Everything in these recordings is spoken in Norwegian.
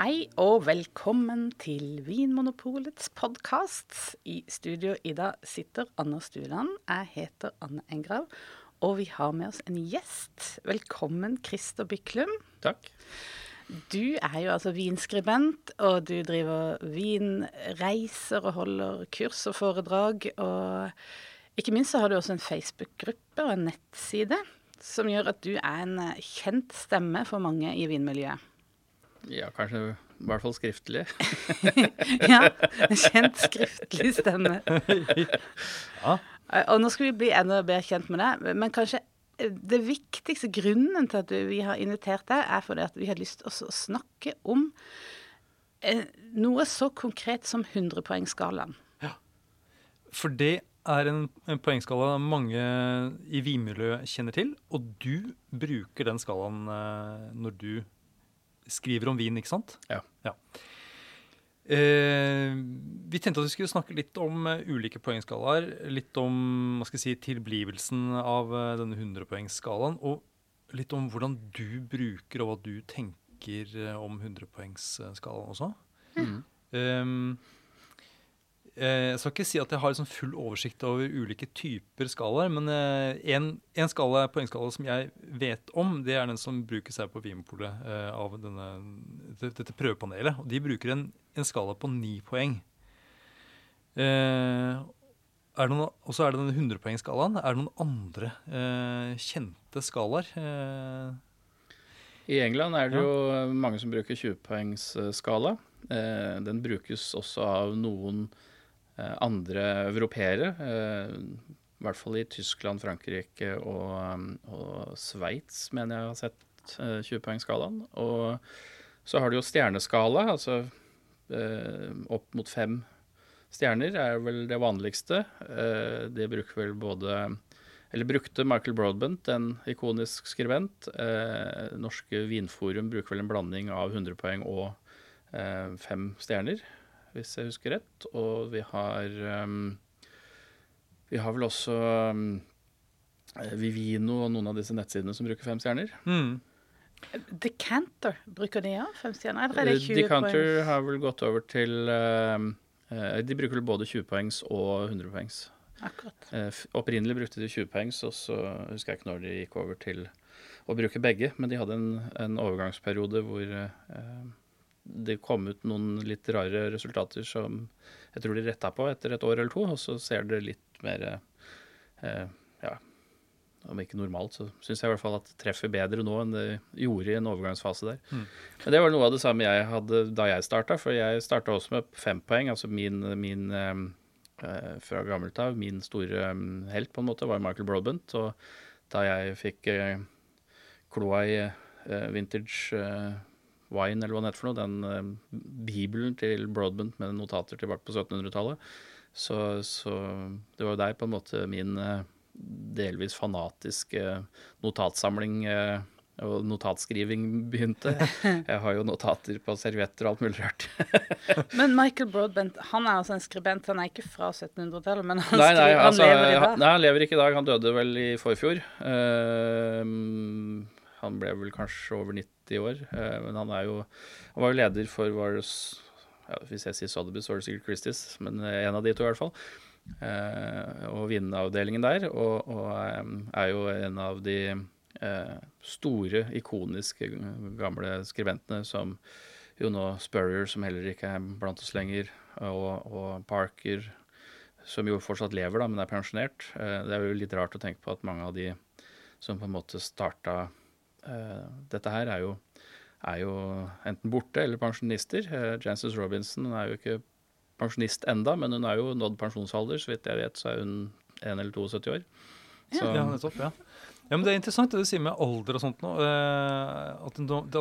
Hei og velkommen til Vinmonopolets podkast. I studio i dag sitter Anders Stuland. Jeg heter Anne Engrav. Og vi har med oss en gjest. Velkommen, Christer Byklum. Takk. Du er jo altså vinskribent, og du driver vinreiser og holder kurs og foredrag. Og ikke minst så har du også en Facebook-gruppe og en nettside som gjør at du er en kjent stemme for mange i vinmiljøet. Ja, kanskje i hvert fall skriftlig. ja, kjent skriftlig stemme. ja. Og nå skal vi bli enda bedre kjent med deg, men kanskje det viktigste grunnen til at vi har invitert deg, er fordi at vi har lyst til å snakke om eh, noe så konkret som 100-poengsskalaen. Ja. For det er en, en poengskala mange i vinmiljøet kjenner til, og du bruker den skalaen eh, når du skriver om vin, ikke sant? Ja. ja. Eh, vi tenkte at vi skulle snakke litt om uh, ulike poengskalaer. Litt om hva skal jeg si, tilblivelsen av uh, denne 100-poengsskalaen. Og litt om hvordan du bruker og hva du tenker uh, om 100-poengsskalaen også. Mm. Um, jeg skal ikke si at jeg har liksom full oversikt over ulike typer skalaer, men en, en skala, poengskala som jeg vet om, det er den som brukes her på Vinmopolet av denne, dette prøvepanelet. Og de bruker en en skala på ni poeng. Eh, og så er det den 100-poengsskalaen. Er det noen andre eh, kjente skalaer? Eh? I England er det ja. jo mange som bruker 20-poengsskala. Eh, den brukes også av noen eh, andre europeere. Eh, I hvert fall i Tyskland, Frankrike og, og Sveits, mener jeg har sett 20-poengsskalaen. Og så har du jo stjerneskala, altså Eh, opp mot fem stjerner er vel det vanligste. Eh, det bruker vel både eller brukte Michael Broadbent, en ikonisk skribent. Eh, Norske Vinforum bruker vel en blanding av 100 poeng og eh, fem stjerner, hvis jeg husker rett. Og vi har um, Vi har vel også um, Vivino og noen av disse nettsidene som bruker fem stjerner. Mm. Decanter, bruker de òg fem stjerner? Eller er det 20 eh, Decanter poengs? har vel gått over til uh, De bruker vel både 20 poengs og 100 poengs. Akkurat. Uh, opprinnelig brukte de 20 poengs, og så husker jeg ikke når de gikk over til å bruke begge. Men de hadde en, en overgangsperiode hvor uh, det kom ut noen litt rare resultater som jeg tror de retta på etter et år eller to, og så ser det litt mer ja, om ikke normalt, så syns jeg i hvert fall at det treffer bedre nå enn det gjorde i en overgangsfase der. Mm. Men det var noe av det samme jeg hadde da jeg starta, for jeg starta også med fem poeng. Altså min, min eh, fra gammelt av, min store um, helt på en måte, var Michael Broadbent. Og da jeg fikk eh, kloa i eh, vintage eh, wine, eller hva det heter for noe, den uh, bibelen til Broadbent med notater tilbake på 1700-tallet, så, så, det var jo der på en måte min uh, delvis fanatiske notatsamling uh, og notatskriving begynte. Jeg har jo notater på servietter og alt mulig rart. men Michael Broadbent han er altså en skribent. Han er ikke fra 1700-tallet, men han, nei, nei, skriver, altså, lever i dag? Nei, han lever ikke i dag. Han døde vel i forfjor. Uh, han ble vel kanskje over 90 år. Uh, men han er jo Han var jo leder for var ja, Hvis jeg sier Sotheby's, var det sikkert Christies, men en av de to i hvert fall. Eh, og vinavdelingen der, og, og, er jo en av de eh, store, ikoniske gamle skribentene som jo nå Spurrier, som heller ikke er blant oss lenger, og, og Parker, som jo fortsatt lever, da, men er pensjonert. Eh, det er jo litt rart å tenke på at mange av de som på en måte starta dette her, er jo, er jo enten borte eller pensjonister. Jances Robinson er jo ikke pensjonist enda, men hun er jo nådd pensjonsalder. Så vidt jeg vet, så er hun 1 eller 72 år. Så. Ja, nettopp. ja. Ja, men Det er interessant det du sier med alder og sånt nå. Uh, at,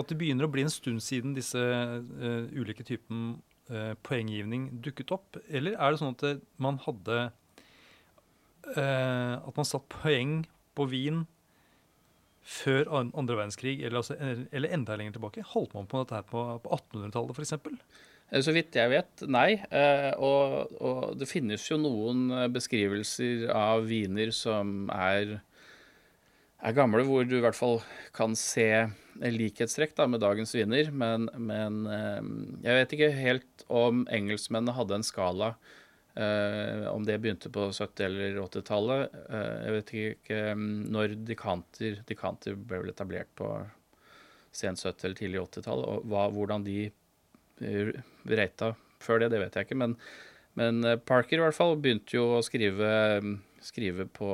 det, begynner å bli en stund siden disse uh, ulike typene uh, poenggivning dukket opp. Eller er det sånn at man hadde At man satt poeng på vin før andre verdenskrig, eller, altså, eller, enda lenger tilbake? Holdt man på dette her på, på 1800-tallet f.eks.? Eh, så vidt jeg vet, nei. Eh, og, og, det finnes jo noen eh, beskrivelser av viner som er er gamle, hvor du i hvert fall kan se likhetstrekk da, med dagens viner. Men, men jeg vet ikke helt om engelskmennene hadde en skala. Eh, om det begynte på 70- eller 80-tallet. Uh, jeg vet ikke um, når dekanter Dekanter ble vel etablert på sent 70- eller tidlig 80-tall. Og hva, hvordan de uh, rata før det, det vet jeg ikke. Men, men Parker i hvert fall begynte jo å skrive skrive på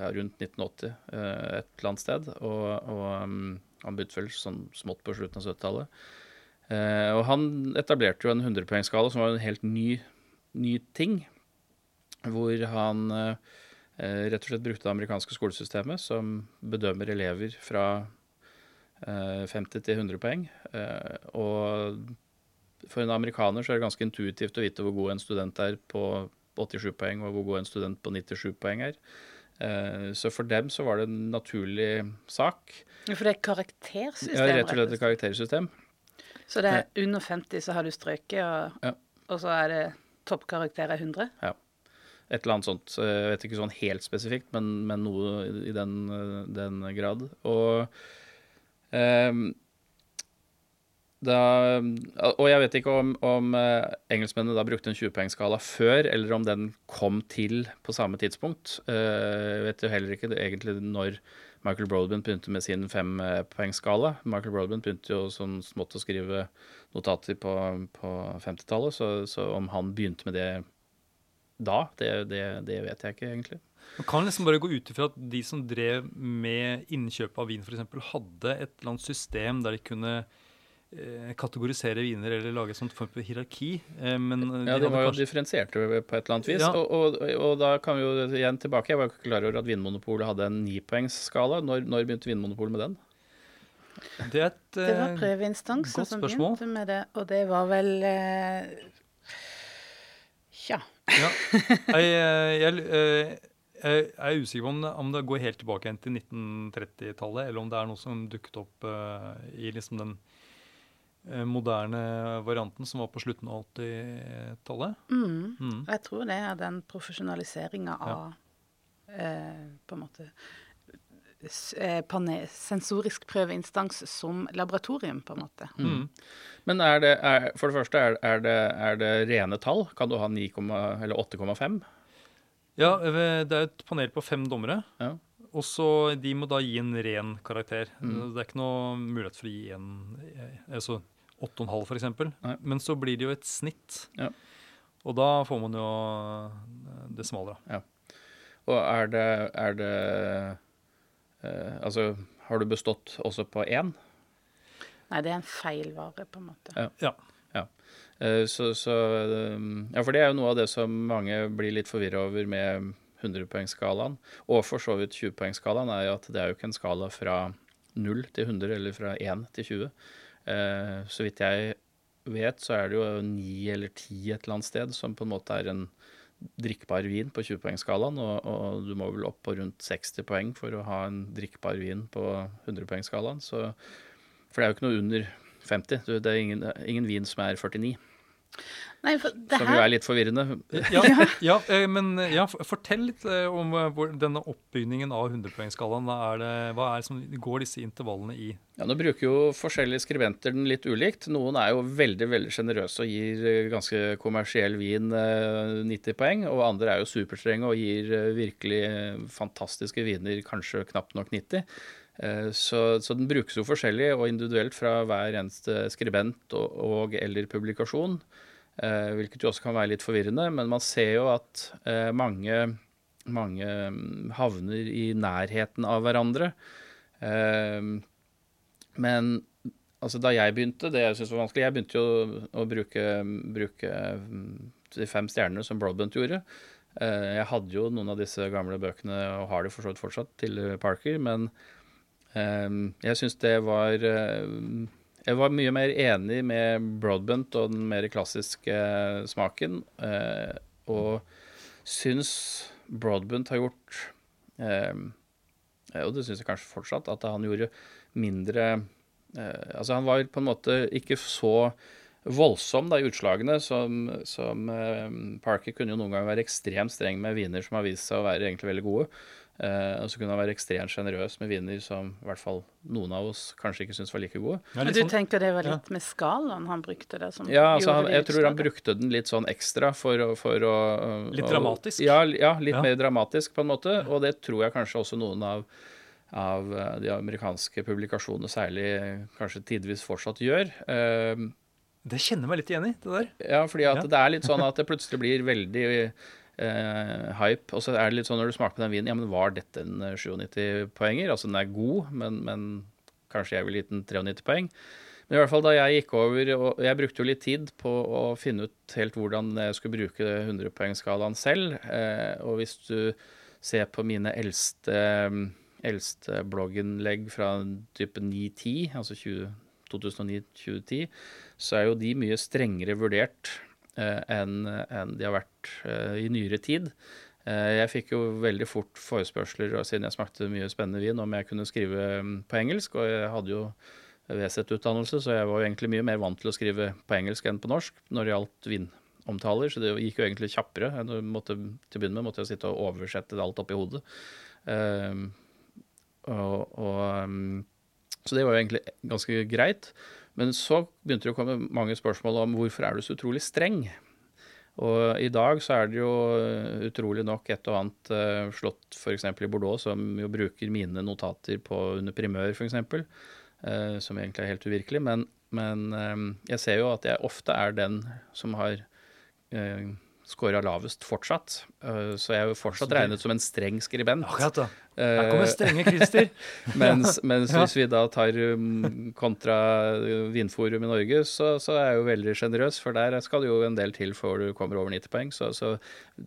ja, rundt 1980 uh, et eller annet sted. Og, og um, han begynte vel sånn smått på slutten av 70-tallet. Eh, og han etablerte jo en 100-poengsskala som var en helt ny, ny ting. Hvor han eh, rett og slett brukte det amerikanske skolesystemet, som bedømmer elever fra 50 til 100 poeng. og for en amerikaner så er det ganske intuitivt å vite hvor god en student er på på 87 poeng, og hvor god en student på 97 poeng er. Eh, så for dem så var det en naturlig sak. For det er karaktersystem? Ja, rett og slett et karaktersystem. Så det er under 50 så har du strøket, og, ja. og så er det toppkarakter er 100? Ja. Et eller annet sånt. Jeg vet ikke sånn helt spesifikt, men, men noe i den, den grad. Og um, da, og jeg vet ikke om, om uh, engelskmennene da brukte en 20-poengsskala før, eller om den kom til på samme tidspunkt. Uh, jeg vet jo heller ikke egentlig når Michael Broadbent begynte med sin fempoengsskala. Michael Broadbent begynte jo sånn smått å skrive notater på, på 50-tallet, så, så, om han begynte med det da, det, det, det vet jeg ikke egentlig. Man kan liksom bare gå ut ifra at de som drev med innkjøp av vin f.eks., hadde et eller annet system der de kunne Eh, kategorisere viner eller lage et sånt form for hierarki. Eh, men ja, de var jo kanskje... differensierte på et eller annet vis. Ja. Og, og, og, da kan vi jo igjen tilbake. Jeg var ikke klar over at Vinmonopolet hadde en nipoengsskala. Når, når begynte Vinmonopolet med den? Det, et, det var eh, prøveinstansen som begynte med det, og det var vel eh, Ja. Jeg, jeg, jeg, jeg, er usikker på om det, om det, går helt tilbake igjen til 1930-tallet, eller om det er noe som dukket opp uh, i liksom den Eh, moderne varianten som var på slutten av 80-tallet. Mm. Mm. Jeg tror det er den profesjonaliseringa av ja. eh, på en måte eh, sensorisk prøveinstans som laboratorium, på en måte. Mm. mm. Men er det, er, for det første, er, er, det, er, det, rene tall? Kan du ha 9, eller 8,5? Ja, det er et panel på fem dommere. Ja. Og så De må da gi en ren karakter. Mm. Det er ikke noe mulighet for å gi en eh, altså 8,5 f.eks. Men så blir det jo et snitt. Ja. Og da får man jo det smalere. Ja. Og er det, er det eh, Altså, har du bestått også på én? Nei, det er en feil vare, på en måte. Ja. ja. ja. Eh, så, så, eh, ja, for det er jo noe av det som mange blir litt forvirra over med 100-poengsskalaen, og for så vidt 20-poengsskalaen, er jo at det er jo ikke en skala fra 0 til 100 eller fra 1 til 20. Eh, så vidt jeg vet, så er det jo 9 eller 10 et eller annet sted som på en måte er en drikkbar vin på 20-poengsskalaen, og, og, du må vel opp på rundt 60 poeng for å ha en drikkbar vin på 100-poengsskalaen. For det er jo ikke noe under 50. Det er ingen, ingen vin som er 49. Nei, Som jo er litt forvirrende. Ja, ja, eh, men eh, ja, fortell litt eh, om denne oppbygningen av 100-poengsskalaen. Hva er som går disse intervallene i? Ja, Nå bruker jo forskjellige skribenter den litt ulikt. Noen er jo veldig veldig sjenerøse og gir ganske kommersiell vin 90 poeng. Og andre er jo superstrenge og gir virkelig fantastiske viner kanskje knapt nok 90. Så, så, den brukes jo forskjellig og individuelt fra hver eneste skribent og, og eller publikasjon. Eh, hvilket jo også kan være litt forvirrende. Men man ser jo at eh, mange, mange mm, havner i nærheten av hverandre. Eh, men altså, da jeg begynte, det jeg syntes var vanskelig Jeg begynte jo å bruke, bruke mm, de fem stjernene som Broadbent gjorde. Jeg hadde jo noen av disse gamle bøkene, og har det for så vidt fortsatt, til Parker. Men jeg syns det var jeg var mye mer enig med Broadbent og den mer klassiske eh, smaken. Eh, og syns Broadbent har gjort eh, Og det syns jeg kanskje fortsatt, at han gjorde mindre eh, Altså, han var på en måte ikke så voldsom da, i utslagene som, som eh, Parker kunne jo noen ganger være ekstremt streng med viner som har vist seg å være egentlig veldig gode. Eh, og så kunne han være ekstremt sjenerøs med viner som i hvert fall noen av oss kanskje ikke syntes var like gode. Ja, Men du sånn- tenker det var ja. litt med skalaen han brukte det som Ja, altså han, jeg tror han brukte den litt sånn ekstra for å, for å Litt å- dramatisk? Ja, ja litt Ja. mer dramatisk på en måte. Og det tror jeg kanskje også noen av, av eh, de amerikanske publikasjonene særlig eh, kanskje tidvis fortsatt gjør. Uh, Det kjenner jeg meg litt igjen i, det der. Ja, fordi at Ja. det er litt sånn at det plutselig blir veldig eh, hype. Og så er det litt sånn når du smaker på den vinen, ja, men var dette en eh, 97 poenger? Altså den er god, men, men kanskje jeg vil gi den 93 poeng. Men i hvert fall da jeg gikk over, og jeg brukte jo litt tid på å finne ut helt hvordan jeg skulle bruke 100-poengsskalaen selv. Eh, og hvis du ser på mine eldste, eldste blogginnlegg fra type 9-10, altså 20 2009-2010, så er jo de mye strengere vurdert eh, enn enn de har vært eh, i nyere tid. Eh, jeg fikk jo veldig fort forespørsler siden jeg smakte mye spennende vin, om jeg kunne skrive mm, på engelsk. Og jeg hadde jo VZ-utdannelse, så jeg var jo egentlig mye mer vant til å skrive på engelsk enn på norsk når det gjaldt vinomtaler. Så det gikk jo egentlig kjappere. Jeg måtte, til å begynne med måtte jeg sitte og oversette alt oppi hodet. Eh, og, og mm, så det var jo egentlig ganske greit. Men så begynte det å komme mange spørsmål om hvorfor er du så utrolig streng. Og i dag så er det jo eh, utrolig nok et og annet slått slott f.eks. i Bordeaux som jo bruker mine notater på under primør f.eks., uh, som egentlig er helt uvirkelig. Men, men eh, jeg ser jo at jeg ofte er den som har scora lavest fortsatt. Uh, så jeg er jo fortsatt det- regnet som en streng skribent. Akkurat da. Her kommer strenge Christer. Mens, mens Ja. hvis vi da tar um, kontra Vindforum i Norge, så, så er jeg jo veldig sjenerøs, for der skal det jo en del til før du kommer over 90 poeng. Så, så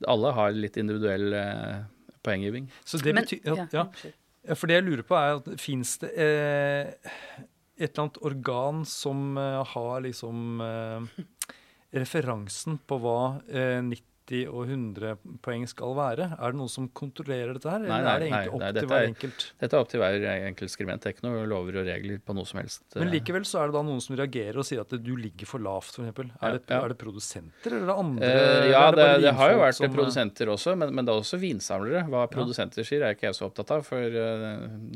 alle har litt individuell eh, poenggiving. Så det betyr ja, ja, ja. Ja, for det jeg lurer på er, at fins det eh, et eller annet organ som eh, har liksom eh, referansen på hva eh, 90 og 100 poeng skal være? Er det noen som kontrollerer dette her, eller Nei, nei, er det egentlig opp nei, til hver er- enkelt? Dette er opp til hver enkelt skribent. Det er ikke noen lover og regler på noe som helst. Men eh. likevel så er det da noen som reagerer og sier at du ligger for lavt, f.eks. Er, Ja, ja. er det produsenter, eller er andre? Uh, ja, det, bare det har jo vært som, eh, produsenter også, men, men det er også vinsamlere. Hva produsenter sier, er ikke jeg så opptatt av. For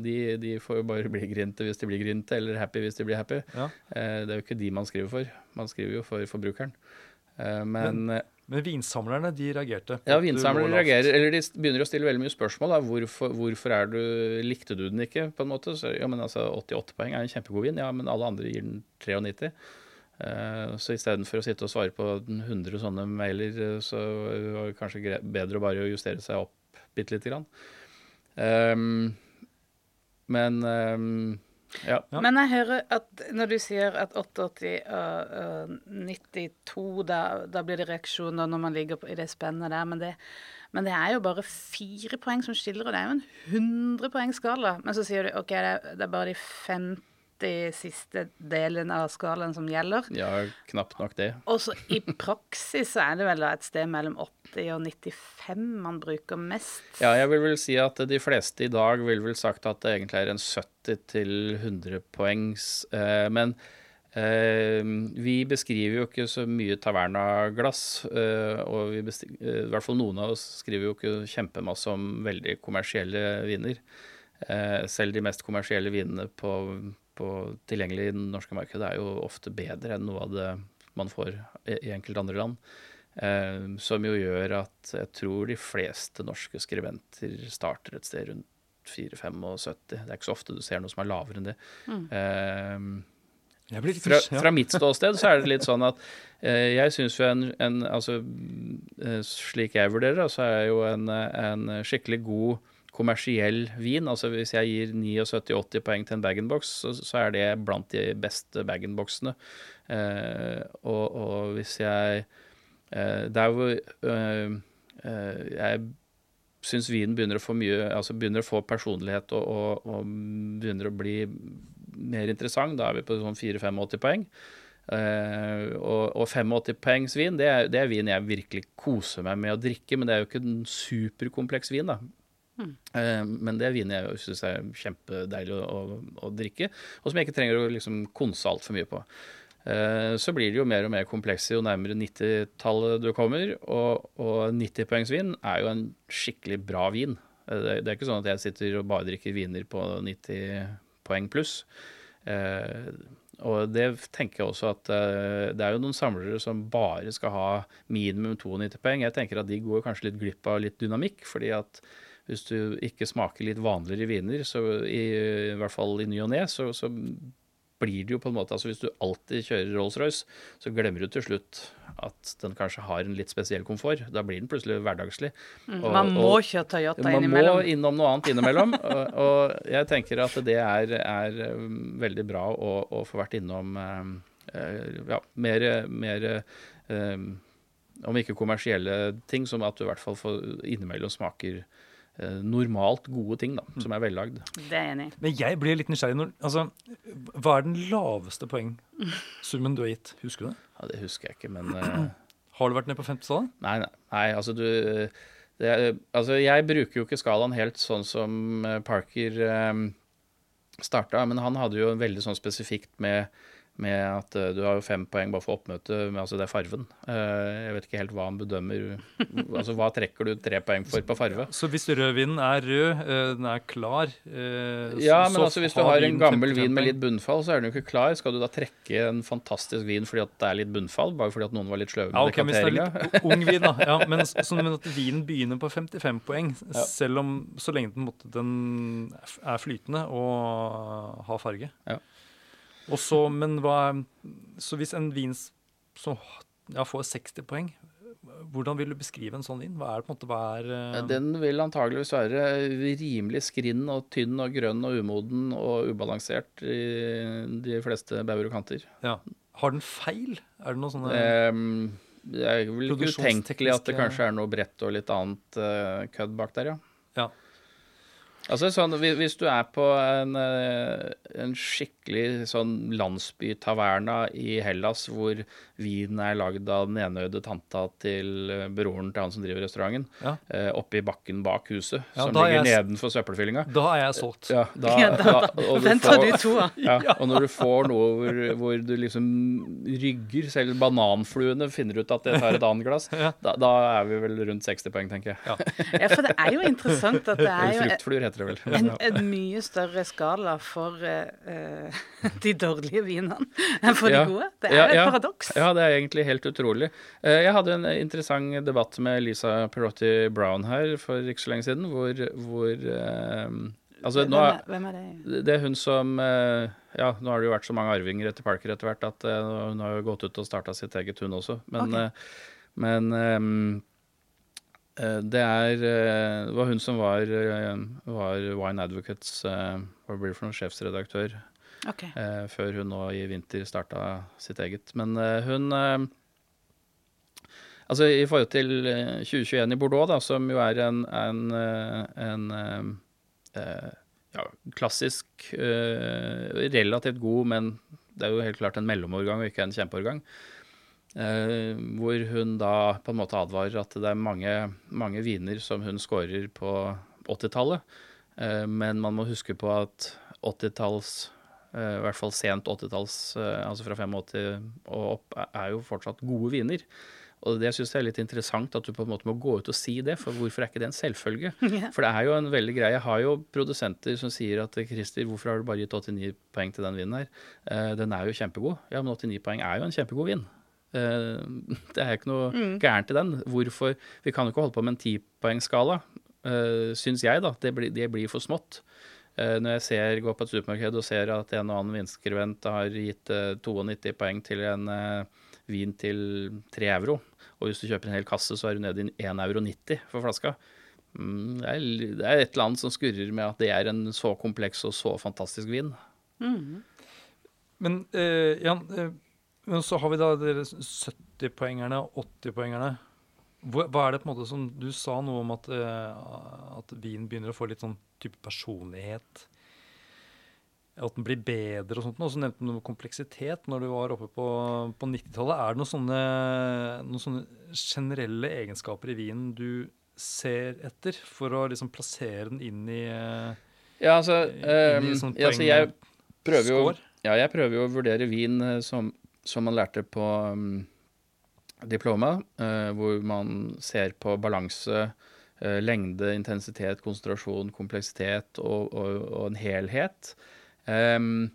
de, de får jo bare bli grinte hvis de blir grinte, eller happy hvis de blir happy. Ja. Eh, det er jo ikke de man skriver for. Man skriver jo for forbrukeren. Men eh, Men vinsamlerne, de reagerte? ja, lavt. reagerer, eller de begynner å stille veldig mye spørsmål. Da. Hvorfor, hvorfor du, likte du den ikke, på en måte? Så, ja, men altså, 88 poeng er en kjempegod vin, ja, men alle andre gir den 93. Eh, så istedenfor å sitte og svare på 100 sånne mailer, eh, så var det kanskje bedre å bare justere seg opp bitte lite grann. Um, men ehm, ja. Men jeg hører at når du sier at 88 og, uh, 92, da, da blir det reaksjoner når man ligger på, i det spennet der. Men det, men det er jo bare fire poeng som skiller, og det er jo en 100 poeng skala. Men så sier du OK, det er, det er bare de 50 siste delene av skalaen som gjelder. ja, knapt nok det. Og så i praksis så er det vel da et sted mellom 80 og 95 man bruker mest. Ja, jeg vil vel si at de fleste i dag vil vel sagt at det egentlig er en 70 til 100 poengs. Eh, men eh, vi beskriver jo ikke så mye tavernaglass. Eh, og i hvert fall noen av oss skriver jo ikke kjempemasse om veldig kommersielle viner. Selv de mest kommersielle vinene på, på tilgjengelig i det norske markedet er jo ofte bedre enn noe av det man får i enkelte andre land. Eh, som jo gjør at jeg tror de fleste norske skribenter starter et sted rundt 4-75. Det er ikke så ofte du ser noe som er lavere enn det. Eh, Jeg blir litt fra, ja. fra mitt ståsted så er det litt sånn at eh, jeg syns jo en, en Altså eh, slik jeg vurderer det, så er jo en, en skikkelig god kommersiell vin. Altså hvis jeg gir 79-80 poeng til en bag-in-box, så, så er det blant de beste bag-in-boxene. Eh, og, og hvis jeg Der hvor eh, eh, jeg syns vinen begynner å få mye Altså begynner å få personlighet og, og, og begynner å bli mer interessant, da er vi på sånn 4-85 poeng. Uh, og, og 85 poengs vin, det er, det er vin jeg virkelig koser meg med å drikke, men det er jo ikke en superkompleks vin, da. Eh, men det er vin jeg syns er kjempedeilig å, å, å drikke, og som jeg ikke trenger å liksom konse altfor mye på. Eh, Så blir det jo mer og mer komplekse jo nærmere 90-tallet du kommer, og, og 90-poengsvin er jo en skikkelig bra vin. Eh, Det, det er ikke sånn at jeg sitter og bare drikker viner på 90 poeng pluss. Eh, og det tenker jeg også at eh, det er jo noen samlere som bare skal ha minimum 92 poeng. Jeg tenker at de går kanskje litt glipp av litt dynamikk, fordi at hvis du ikke smaker litt vanligere viner, så i, i hvert fall i ny og ne, så, så blir det jo på en måte Altså hvis du alltid kjører Rolls-Royce, så glemmer du til slutt at den kanskje har en litt spesiell komfort. Da blir den plutselig hverdagslig. Og- Mm, Man må og- kjøre Toyota man må innom noe annet innimellom. og, og jeg tenker at det er, er um, veldig bra å, å få vært innom um, eh, ja, mer, mer um, Om ikke kommersielle ting, som at du i hvert fall får innimellom smaker normalt gode ting, da, som er vellagd. Det er jeg enig i. Men jeg blir litt nysgjerrig. Når, altså, hva er den laveste poengsummen du har gitt? Husker du det? Ja, det husker jeg ikke, men uh... Har du vært nede på 50-tallet? Nei, nei, nei altså du det, Altså, jeg bruker jo ikke skalaen helt sånn som eh, Parker um, starta, men han hadde jo veldig sånn spesifikt med, med at eh, du har jo fem poeng bare for oppmøte, men altså det er farven. Eh, jeg vet ikke helt hva han bedømmer Altså hva trekker du tre poeng for på farve? Så hvis rødvinen er rød, eh, den er klar Ja, men altså hvis du har en gammel vin med litt bunnfall, så er den jo ikke klar. Skal du da trekke en fantastisk vin fordi at det er litt bunnfall? Bare fordi at noen var litt sløve med ja, ok, Hvis det er litt ung vin, da. Ja, men, sånn at vinen begynner på 55 poeng, selv om så lenge den, måtte, den er flytende og har farge. Ja. Og så, men hva Så hvis en vin som ja, får 60 poeng, hvordan vil du beskrive en sånn vin? Hva er måte hva er uh... Den vil antageligvis være rimelig skrinn og tynn og grønn og umoden og ubalansert i de fleste bauger og kanter. ja. Har den feil? Er det noe sånne Ehm, det er vel ikke utenkelig at det kanskje er noe brett og litt annet uh, kødd bak der, ja. Altså sånn, Hvis du er på en, eh, en skikkelig sånn landsbytaverna i Hellas, hvor vinen er lagd av den enøyde tanta til broren til han som driver restauranten, Ja. eh, oppe i bakken bak huset, Ja, som er ligger jeg nedenfor søppelfyllinga Da er jeg solgt. ja, da, Ja, da- da, og du Den tar får- du to av. ja, og når du får noe hvor, hvor du liksom rygger, selv bananfluene finner ut at det tar et annet glass, da, da er vi vel rundt 60 poeng, tenker jeg. Ja, for det er jo interessant at det er jo fruktfluer, heter det vel. en, en mye større skala for eh, de dårlige vinene enn for Ja. de gode. Det er Ja, et ja. paradoks. Ja, det er egentlig helt utrolig. Eh, Jeg hadde en interessant debatt med Lisa Perotti Brown her for ikke så lenge siden, hvor, hvor eh, Altså, hvem, er, hvem er det? det er hun som Ja, nå har det jo vært så mange arvinger etter Parker etter hvert at hun har jo gått ut og starta sitt eget, hun også. Men, okay. men eh, det er eh, Det var hun som var, eh, var Wine Advocates eh, Hva blir det for noen Sjefsredaktør Ok. eh, før hun nå i vinter starta sitt eget. Men eh, hun eh, Altså i forhold til eh, 2021 i Bordeaux, da, som jo er en, en, eh, en eh, eh, ja, klassisk eh, Relativt god, men det er jo helt klart en mellomårgang og ikke en kjempeårgang. Eh, hvor hun da på en måte advarer at det er mange, mange viner som hun scorer på 80-tallet. Eh, men man må huske på at 80-talls eh, i hvert fall sent 80-talls, eh, altså fra 85 og opp, er- jo fortsatt gode viner. Og det syns jeg er litt interessant at du på en måte må gå ut og si det, for hvorfor er ikke det en selvfølge? Yeah. For det er jo en veldig greie. Jeg har jo produsenter som sier at Christer, hvorfor har du bare gitt 89 poeng til den vinen her? Eh, den er jo kjempegod. Ja, men 89 poeng er jo en kjempegod vin. Eh, det er ikke noe gærent i den. Hvorfor Vi kan jo ikke holde på med en tipoengsskala, uh, syns jeg, da. Det blir, det blir for smått. Eh, når jeg ser, går på et supermarked og ser at en og annen vinskribent har gitt eh, 92 poeng til en eh, vin til 3 euro, og hvis du kjøper en hel kasse, så er du nede i 1,90 euro for flaska. Mm, det, er, det er et eller annet som skurrer med at det er en så kompleks og så fantastisk vin. Men eh, Jan, eh, men så har vi da 70-poengerne og 80-poengerne. Hva er det på en måte som Du sa noe om at, uh, at vin begynner å få litt sånn type personlighet. At den blir bedre og sånt. Og så nevnte du noe kompleksitet når du var oppe på, på 90-tallet. Er det noen sånne, noen sånne generelle egenskaper i vinen du ser etter for å liksom plassere den inn i, eh, Ja, altså, i um, sånn ja, altså jeg prøver jo? Ja, jeg prøver jo å vurdere vin eh, som, som man lærte på um, diploma, uh, hvor man ser på balanse, uh, lengde, intensitet, konsentrasjon, kompleksitet og, og, og en helhet. Um,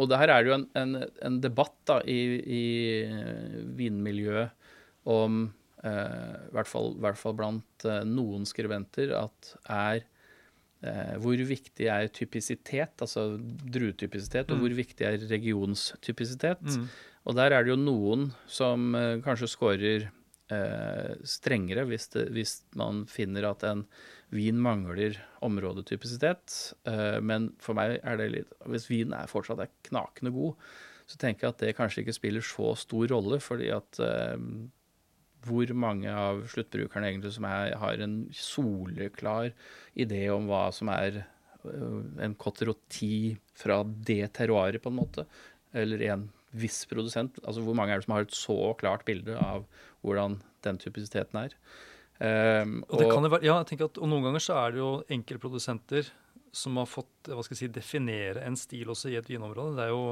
og her er det jo en, en, en debatt da, i, i vinmiljøet om, uh, i hvert fall, hvert fall blant noen skribenter, at er hvor viktig er typisitet, altså druetypisitet, mm. og hvor viktig er regionstypisitet? Mm. Og der er det jo noen som kanskje scorer strengere hvis, det, hvis man finner at en vin mangler områdetypisitet. men for meg er det litt Hvis vinen er fortsatt er knakende god, så tenker jeg at det kanskje ikke spiller så stor rolle, fordi at hvor mange av sluttbrukerne egentlig som er, har en soleklar idé om hva som er øh, en cotte fra det terroiret, på en måte, eller en viss produsent. Altså hvor mange er det som har et så klart bilde av hvordan den typisiteten er. Um, og, og, være, ja, at, og noen ganger så er det jo enkeltprodusenter som har fått hva skal jeg si, definere en stil også i et vinområde. Det er jo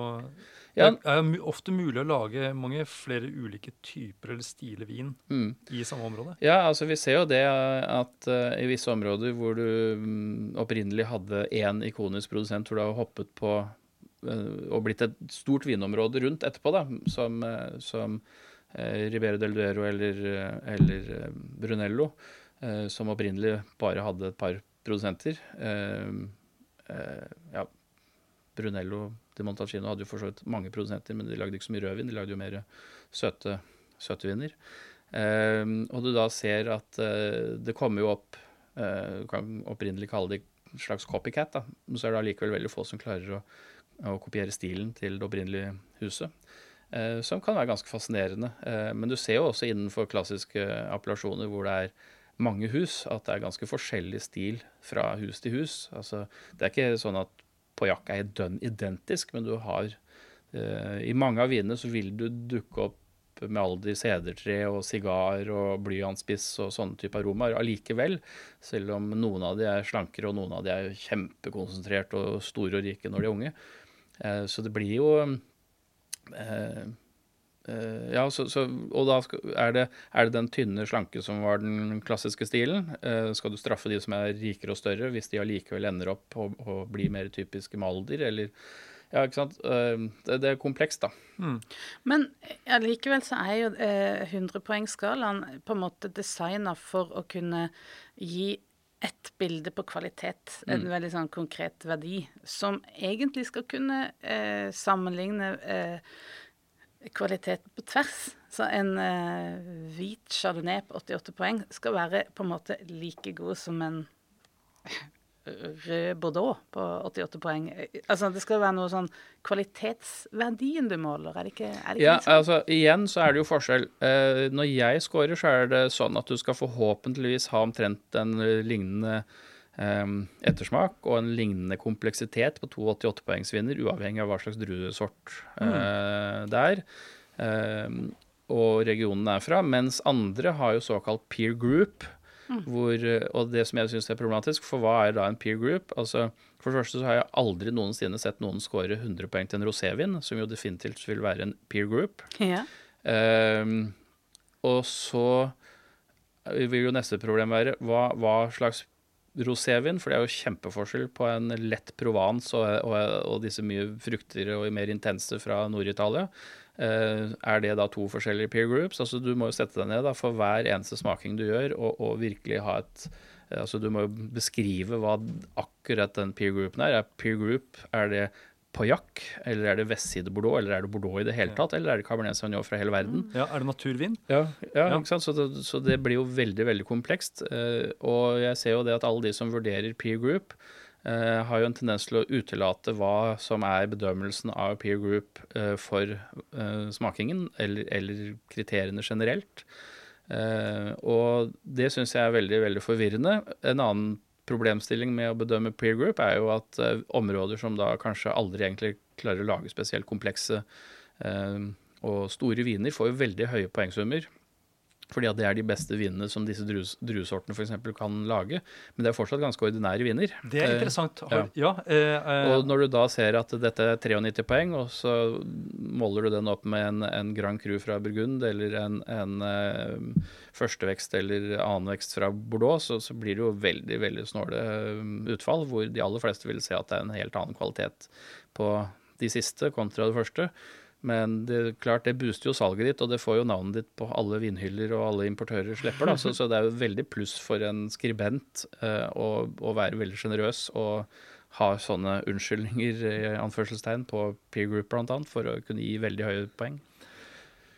ja. det er ofte mulig å lage mange flere ulike typer eller stiler vin mm. i samme område. Ja, altså vi ser jo det at uh, i visse områder hvor du um, opprinnelig hadde én ikonisk produsent, hvor du har hoppet på uh, og blitt et stort vinområde rundt etterpå, da, som, uh, som Ribero del Duero eller, eller Brunello, som opprinnelig bare hadde et par produsenter. Eh, eh, ja, Brunello de Montalcino hadde jo for så vidt mange produsenter, men de lagde ikke så mye rødvin. De lagde jo mer søte, søte viner. Eh, og du da ser at det kommer jo opp Du kan opprinnelig kalle det en slags copycat, da. Men så er det allikevel veldig få som klarer å, å kopiere stilen til det opprinnelige huset. som kan være ganske fascinerende. men du ser jo også innenfor klassiske appellasjoner hvor det er mange hus at det er ganske forskjellig stil fra hus til hus. Altså, det er ikke sånn at Poyak er dønn identisk, men du har eh, I mange av vinene så vil du dukke opp med alder sedertre og sigar og blyantspiss og sånne type aromaer allikevel. Selv om noen av de er slankere og noen av de er kjempekonsentrert og store og rike når de er unge. Eh, så det blir jo eh, ja, så, så, og da er det, er det, den tynne, slanke som var den klassiske stilen. Uh, skal du straffe de som er rikere og større, hvis de allikevel ender opp og, og blir mer typiske Malder, eller Ja, ikke sant. Uh, det, det, er komplekst, da. Mm. Men allikevel så er jo eh, 100-poengsskalaen på en måte designa for å kunne gi ett bilde på kvalitet, en mm. veldig sånn konkret verdi, som egentlig skal kunne eh, sammenligne eh, kvalitet på tvers. Så en uh, hvit chardonnay på 88 poeng skal være på en måte like god som en rød bordeaux på 88 poeng. Altså Det skal være noe sånn kvalitetsverdien du måler, er det ikke? Er det ikke ja, liksom? altså igjen så er det jo forskjell. Uh, når jeg scorer, så er det sånn at du skal forhåpentligvis ha omtrent en lignende ettersmak og en lignende kompleksitet på to 88-poengsvinner, uavhengig av hva slags druesort mm. uh, det er. Uh, og regionen er fra. Mens andre har jo såkalt peer group. Mm. Hvor, og det som jeg syns er problematisk, for hva er da en peer group? Altså, For det første så har jeg aldri noensinne sett noen score 100 poeng til en rosévin, som jo definitivt vil være en peer group. Ja. Um, og så vil jo neste problem være hva, hva slags rosévin, for det er jo kjempeforskjell på en lett Provence og, og, og disse mye fruktigere og mer intense fra Nord-Italia. Uh, er det da to forskjellige peer groups? Altså Du må jo sette deg ned da, for hver eneste smaking du gjør, og, og virkelig ha et uh, Altså Du må jo beskrive hva akkurat den peer groupen er. Er peer group er det Pauillac, eller er det vestside Bordeaux, eller er det Bordeaux i det hele tatt, eller er det Cabernet Sauvignon fra hele verden? Ja, Er det naturvin? Ja, ja, ja. ikke sant? Så det, så det, blir jo veldig veldig komplekst. Uh, og jeg ser jo det at alle de som vurderer peer group, uh, har jo en tendens til å utelate hva som er bedømmelsen av peer group uh, for smakingen, eller, eller, kriteriene generelt. og det syns jeg er veldig, veldig forvirrende. En annen problemstilling med å bedømme peer group er jo at uh, områder som da kanskje aldri egentlig klarer å lage spesielt komplekse uh, og store viner, får jo veldig høye poengsummer. Fordi at det er de beste vinene som disse drus, druesortene f.eks. kan lage. Men det er fortsatt ganske ordinære viner. Det er Eh, interessant. ja. Ja, eh, eh, Og når du da ser at dette er 93 poeng, og så måler du den opp med en, en Grand Cru fra Burgund eller en, en eh, førstevekst eller annenvekst fra Bordeaux, så, så blir det jo veldig veldig snåle eh, utfall, hvor de aller fleste vil se at det er en helt annen kvalitet på de siste kontra det første. Men det, er klart, det booster jo salget ditt, og det får jo navnet ditt på alle vinhyller og alle importører slipper. Da. Så, så det er jo veldig pluss for en skribent eh, å, å være veldig sjenerøs og ha sånne unnskyldninger i anførselstegn på peer group annet, for å kunne gi veldig høye poeng.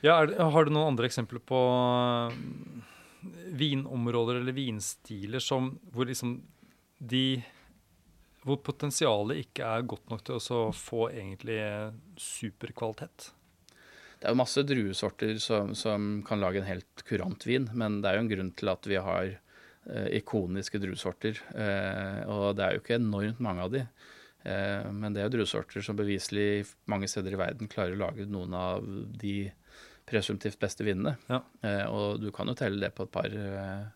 ja, det, har du noen andre eksempler på eh, vinområder eller vinstiler som, hvor liksom de Hvor potensialet ikke er godt nok til å få egentlig superkvalitet? Det er jo masse druesorter som, som kan lage en helt kurant vin, men det er jo en grunn til at vi har eh, ikoniske druesorter. Eh, og det er jo ikke enormt mange av de. Eh, men det er jo druesorter som beviselig mange steder i verden klarer å lage noen av de presumptivt beste vinene. Ja. Eh, og du kan jo telle det på et par eh,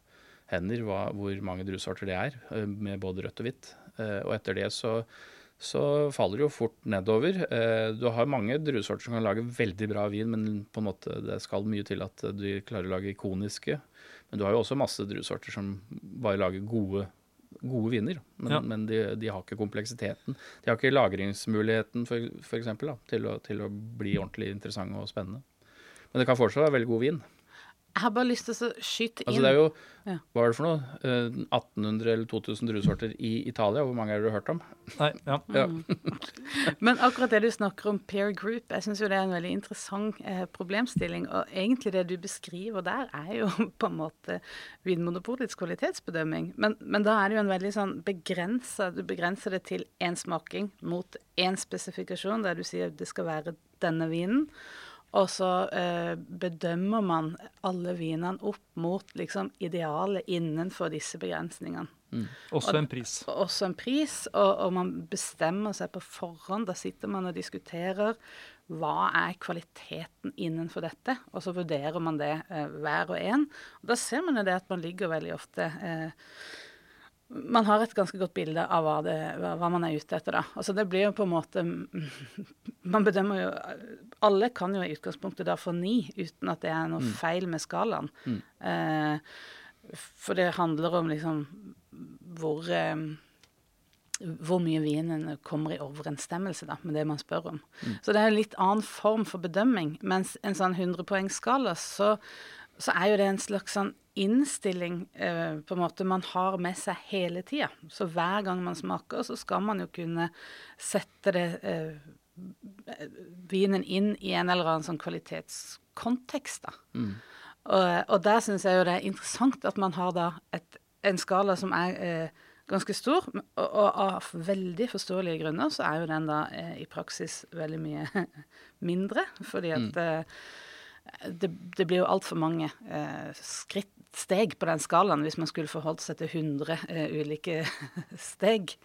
hender hva, hvor mange druesorter det er, eh, med både rødt og hvitt. Eh, og etter det så, så faller det jo fort nedover. Eh, du har mange druesorter som kan lage veldig bra vin, men på en måte det skal mye til at du klarer å lage ikoniske. Men du har jo også masse druesorter som bare lager gode, gode viner. Men, Ja. men de, de har ikke kompleksiteten. De har ikke lagringsmuligheten for, for eksempel, da, til, å, til å bli ordentlig interessante og spennende. Men det kan fortsatt være veldig god vin. Jeg har bare lyst til å skyte inn Altså det er jo, Ja. Hva var det for noe? Eh, 1800 eller 2000 druesorter i Italia. Hvor mange har du hørt om? Nei, ja. Ja. Men akkurat det du snakker om peer group, jeg syns jo det er en veldig interessant eh, problemstilling. Og egentlig det du beskriver der, er jo på en måte Vinmonopolets kvalitetsbedømming. Men, men da er det jo en veldig sånn begrensa Du begrenser det til én smaking mot én spesifikasjon, der du sier det skal være denne vinen. Og så eh, bedømmer man alle vinene opp mot liksom idealet innenfor disse begrensningene. Også en pris. Og også en pris, og, og man bestemmer seg på forhånd. Da sitter man og diskuterer hva er kvaliteten innenfor dette, og så vurderer man det eh, hver og en. Og da ser man jo det at man ligger veldig ofte eh, man har et ganske godt bilde av hva, det, hva, man er ute etter, da. Altså det blir jo på en måte Man bedømmer jo Alle kan jo i utgangspunktet da få ni, uten at det er noe feil med skalaen. Eh, for det handler om liksom hvor eh, hvor mye vinen kommer i overensstemmelse da, med det man spør om. Så det er en litt annen form for bedømming. Mens en sånn 100-poengsskala, så, så er jo det en slags sånn innstilling eh, på en måte man har med seg hele tida. Så hver gang man smaker, så skal man jo kunne sette det eh, vinen inn i en eller annen sånn kvalitetskontekst. da. Og, og der syns jeg jo det er interessant at man har da et, en skala som er eh, ganske stor, og, og av veldig forståelige grunner så er jo den da eh, i praksis veldig mye mindre. Fordi at eh, det, det blir jo altfor mange eh, skritt, steg på den skalaen hvis man skulle forholdt seg til 100 eh, ulike steg.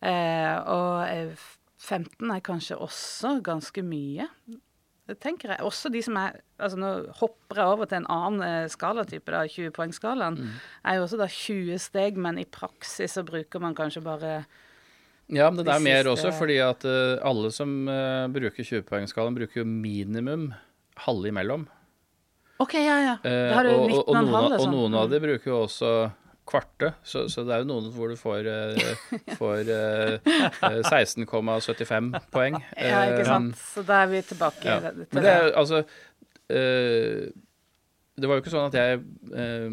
Eh, og eh, 15 er kanskje også ganske mye. Det tenker jeg. Også de som er altså Nå hopper jeg over til en annen eh, skalatype, da, 20-poengsskalaen. Er jo også da 20 steg, men i praksis så bruker man kanskje bare Ja, men det er mer også, fordi at eh, alle som eh, bruker 20-poengsskalaen, bruker jo minimum halve imellom. OK, ja, ja. Det Da har du og, og, og, 19,5 noen, og noen av Mm. de bruker jo også kvarte, så, så det er jo noen hvor du får, eh, får eh, eh, 16,75 poeng. Ja, ikke Eh, sant. Så da er vi tilbake Ja. til Men det er altså eh, Det var jo ikke sånn at jeg eh,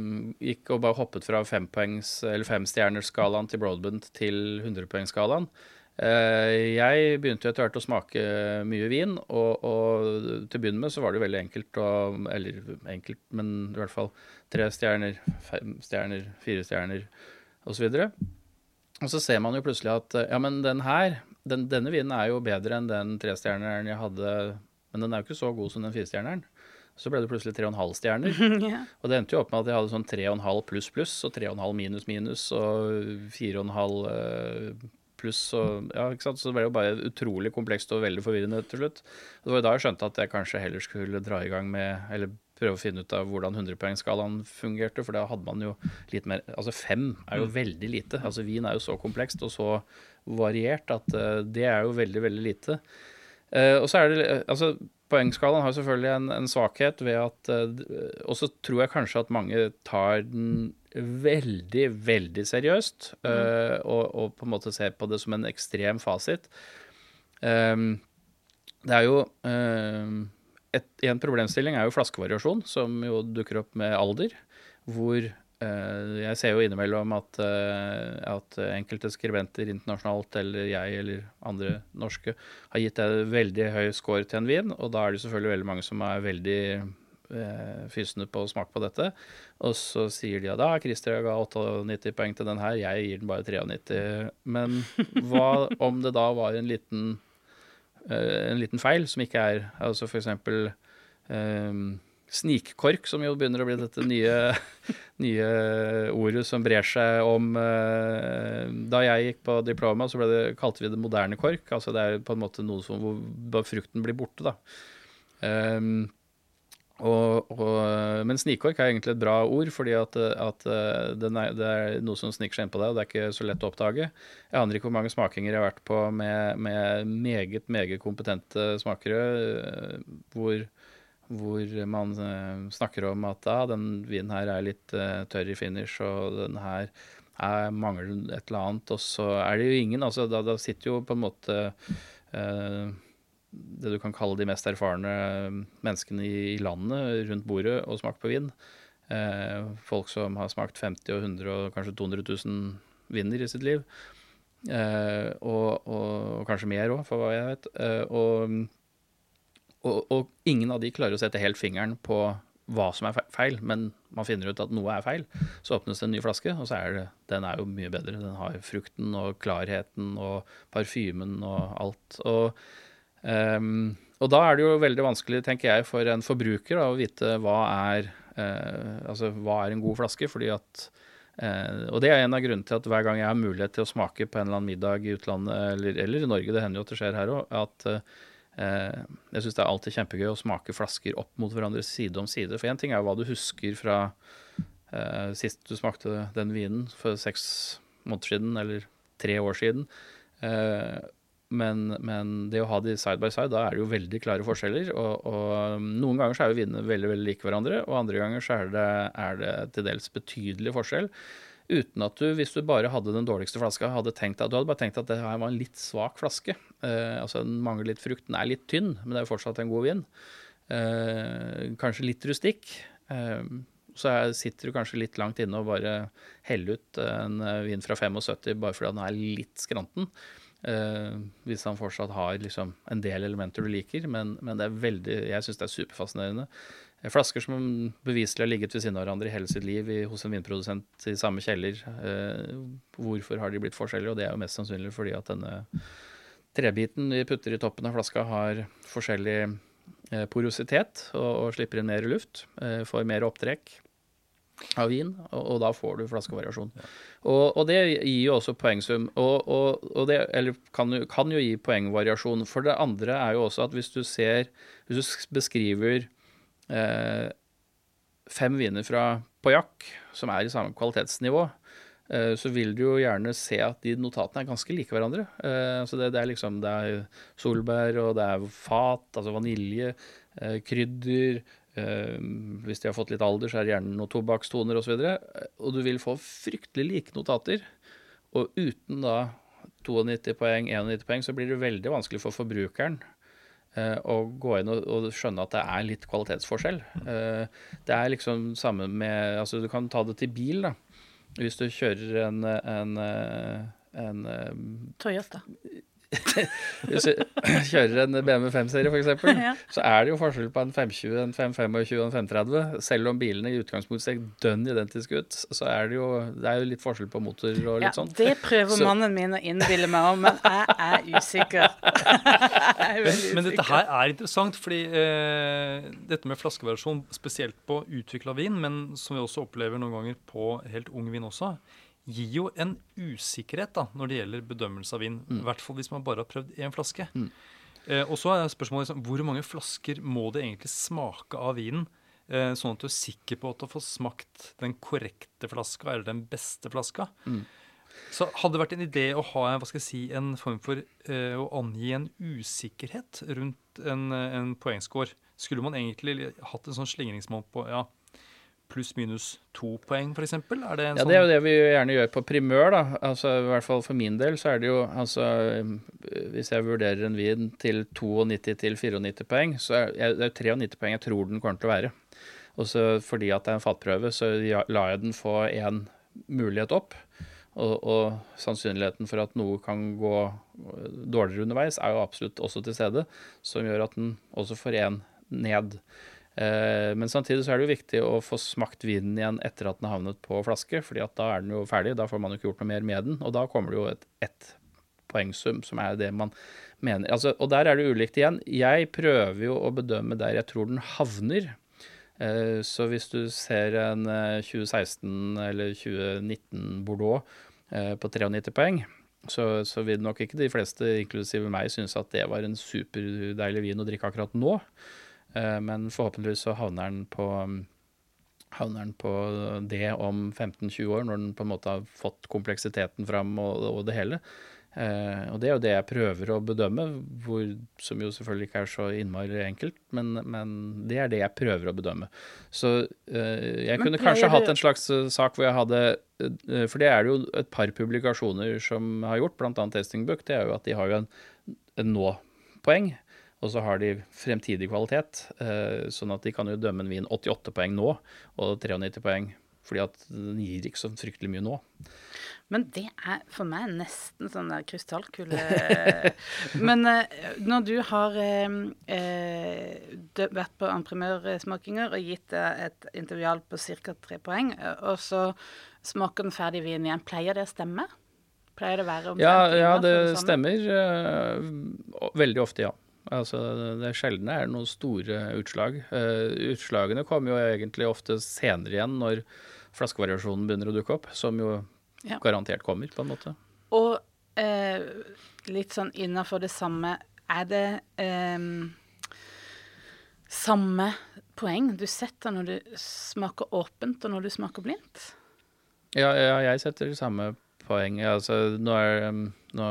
gikk og bare hoppet fra femstjernersskalaen til Broadbent til 100-poengsskalaen. Eh, jeg begynte etter hvert å smake mye vin, og, og til å begynne med så var det veldig enkelt å Eller enkelt, men i hvert fall tre stjerner, fem stjerner, fire stjerner osv. Og så ser man jo plutselig at eh, ja, men den her, den, denne vinen er jo bedre enn den trestjerneren jeg hadde, men den er jo ikke så god som den firestjerneren. Så ble det plutselig tre og en halv stjerner. yeah. Og det endte jo opp med at jeg hadde sånn tre og en halv pluss pluss, og tre og en halv minus minus, og fire og en halv eh, pluss, og ja, ikke sant. Så det ble jo bare utrolig komplekst og veldig forvirrende til slutt. Det var da jeg skjønte at jeg kanskje heller skulle dra i gang med, eller prøve å finne ut av hvordan 100-poengsskalaen fungerte, for da hadde man jo litt mer Altså fem er jo veldig lite. Altså Vin er jo så komplekst og så variert at uh, det er jo veldig, veldig lite. Uh, og så er det altså Poengskalaen har selvfølgelig en, en svakhet ved at uh, Og så tror jeg kanskje at mange tar den veldig, veldig seriøst. Uh, og, og, på en måte ser på det som en ekstrem fasit. Um, det er jo uh, et, En problemstilling er jo flaskevariasjon, som jo dukker opp med alder. Hvor Eh, jeg ser jo innimellom at, eh, at, enkelte skribenter internasjonalt, eller jeg eller andre norske, har gitt deg veldig høy score til en vin. Og da er det selvfølgelig veldig mange som er veldig eh, fysende på å smake på dette. Og så sier de at da Christer ga 98 poeng til den her, jeg gir den bare 93. Men hva om det da var en liten, eh, en liten feil som ikke er Altså for eksempel eh, snikkork, som jo begynner å bli dette nye, nye ordet som brer seg om uh, Da jeg gikk på diploma, så det, kalte vi det moderne kork. Altså det er på en måte noe som, hvor frukten blir borte, da. Um, og, og, men snikkork er egentlig et bra ord, fordi at, at er, det er noe som sniker seg innpå deg, og det er ikke så lett å oppdage. Jeg aner ikke hvor mange smakinger jeg har vært på med, med meget, meget kompetente smakere, eh, hvor hvor man uh, snakker om at ah, den vinen her er litt uh, tørr i finish, og den her er, mangler et eller annet. Og så er det jo ingen altså Da, da sitter jo på en måte uh, det du kan kalle de mest erfarne menneskene i, landet rundt bordet og smaker på vin. folk som har smakt 50 og 100 og kanskje 200 000 viner i sitt liv. Og, og, og, kanskje mer òg, for hva jeg vet. og og, og, ingen av de klarer å sette helt fingeren på hva som er feil, men man finner ut at noe er feil. Så åpnes det en ny flaske, og så er det, den er jo mye bedre. Den har frukten og klarheten og parfymen og alt. Og, um, og da er det jo veldig vanskelig, tenker jeg, for en forbruker da, å vite hva er, uh, altså, hva er en god flaske. fordi at uh, og det er en av grunnene til at hver gang jeg har mulighet til å smake på en eller annen middag i utlandet, eller, eller i Norge, det hender jo at det skjer her òg, at uh, jeg syns det er alltid kjempegøy å smake flasker opp mot hverandre side om side. For én ting er jo hva du husker fra eh, sist du smakte den vinen, for seks måneder siden eller tre år siden. Eh, men, men, det å ha de side by side, da er det jo veldig klare forskjeller. Og, og noen ganger så er jo vinene veldig veldig like hverandre, og andre ganger så er det, er det til dels betydelig forskjell. Uten at du, hvis du bare hadde den dårligste flaska, hadde tenkt at du hadde bare tenkt at det her var en litt svak flaske. Eh, altså Den mangler litt frukt. Den er litt tynn, men det er jo fortsatt en god vin. Eh, kanskje litt rustikk. Eh, så sitter du kanskje litt langt inne og bare heller ut en vin fra 75 bare fordi den er litt skranten. Eh, hvis han fortsatt har liksom, en del elementer du liker. Men, men det er veldig, jeg syns det er superfascinerende. Flasker som beviselig har ligget ved siden av hverandre i hele sitt liv i, hos en vinprodusent i samme kjeller. Eh, hvorfor har de blitt forskjellige? Og det er jo mest sannsynlig fordi at denne trebiten vi putter i toppen av flaska, har forskjellig eh, porositet og, og, slipper inn mer luft. Eh, får mer opptrekk av vin, og, og da får du flaskevariasjon. Ja. Og, og, det gir jo også poengsum. Og, og det eller kan, kan, jo gi poengvariasjon. For det andre er jo også at hvis du ser Hvis du beskriver eh, fem viner fra Poyak, som er i samme kvalitetsnivå, så vil du jo gjerne se at de notatene er ganske like hverandre. Eh, så det, det, er liksom det er solbær, og det er fat, altså vanilje, eh, krydder. Eh, hvis de har fått litt alder, så er det gjerne noen tobakkstoner osv. Og, så og du vil få fryktelig like notater. Og uten da 92 poeng, 91 poeng, så blir det veldig vanskelig for forbrukeren å gå inn og, og, skjønne at det er litt kvalitetsforskjell. Eh, det er liksom samme med Altså, du kan ta det til bil, da. Hvis du kjører en, en, eh, en, en Toyota. Hvis du kjører en BMW 5-serie f.eks., ja. så er det jo forskjell på en 520, en 525 og en 530. Selv om bilene i utgangspunktet ser dønn identiske ut, så er det jo, det er jo litt forskjell på motor og litt ja, sånn. Det prøver så. mannen min å innbille meg om, men jeg er usikker. jeg er men, men, dette her er interessant, fordi eh, dette med flaskevariasjon, spesielt på utvikla vin, men som vi også opplever noen ganger på helt ung vin også, gir jo en usikkerhet da, når det gjelder bedømmelse av vin. Mm. I hvert fall hvis man bare har prøvd én flaske. Mm. Eh, og så er spørsmålet liksom, hvor mange flasker må det egentlig smake av vinen eh, sånn at du er sikker på at du får smakt den korrekte flaska, eller den beste flaska. Mm. Så hadde det vært en idé å ha hva skal jeg si, en form for eh, å angi en usikkerhet rundt en, en poengscore, skulle man egentlig hatt en sånn slingringsmål på ja, pluss-minus to poeng, f.eks.? Er det en Ja, sånn det er jo det vi gjerne gjør på primør, da. Altså, I hvert fall for min del så er det jo altså Hvis jeg vurderer en vin til 92 til 94 poeng, så er jeg- det er 93 poeng jeg tror den kommer til å være. Og så fordi at det er en fatprøve, så la lar jeg den få én mulighet opp. Og, og sannsynligheten for at noe kan gå dårligere underveis, er jo absolutt også til stede, som gjør at den også får én ned. Eh, men samtidig så er det jo viktig å få smakt vinen igjen etter at den har havnet på flaske, fordi at da er den jo ferdig. Da får man jo ikke gjort noe mer med den, og da kommer det jo et ett poengsum, som er det man mener. Altså, og der er det ulikt igjen. Jeg prøver jo å bedømme der jeg tror den havner. Eh, Så hvis du ser en eh, 2016 eller 2019 Bordeaux eh, på 93 poeng, så, så vil nok ikke de fleste, inklusive meg, synes at det var en superdeilig vin å drikke akkurat nå. Eh, Men forhåpentligvis så havner den på havner den på det om 15-20 år, når den på en måte har fått kompleksiteten fram og, og det hele. Eh, og det er jo det jeg prøver å bedømme, hvor, som jo selvfølgelig ikke er så innmari enkelt, men, men det er det jeg prøver å bedømme. Så eh, jeg Men kunne kanskje hatt en slags eh, sak hvor jeg hadde eh, For det er det jo et par publikasjoner som har gjort, bl.a. Testing Book. Det er jo at de har jo en, en nå-poeng. Og så har de fremtidig kvalitet, eh, sånn at de kan jo dømme en vin 88 poeng nå og 93 poeng, fordi at den gir ikke så fryktelig mye nå. Men det er for meg nesten sånn der krystallkule Men eh, når du har eh, vært på entreprenørsmakinger og gitt et intervjual på ca. tre poeng, og så smaker den ferdig vin igjen, pleier det å stemme? Pleier det å være omtrent ja ja, det stemmer. Veldig ofte, ja. Altså, det det er noen store utslag. Uh, utslagene kommer jo egentlig ofte senere igjen, når flaskevariasjonen begynner å dukke opp, som jo Ja. garantert kommer, på en måte. Og uh, litt sånn innafor det samme Er det um, samme poeng du setter når du smaker åpent, og når du smaker blindt? Ja, ja jeg setter samme poeng. Altså, nå er nå,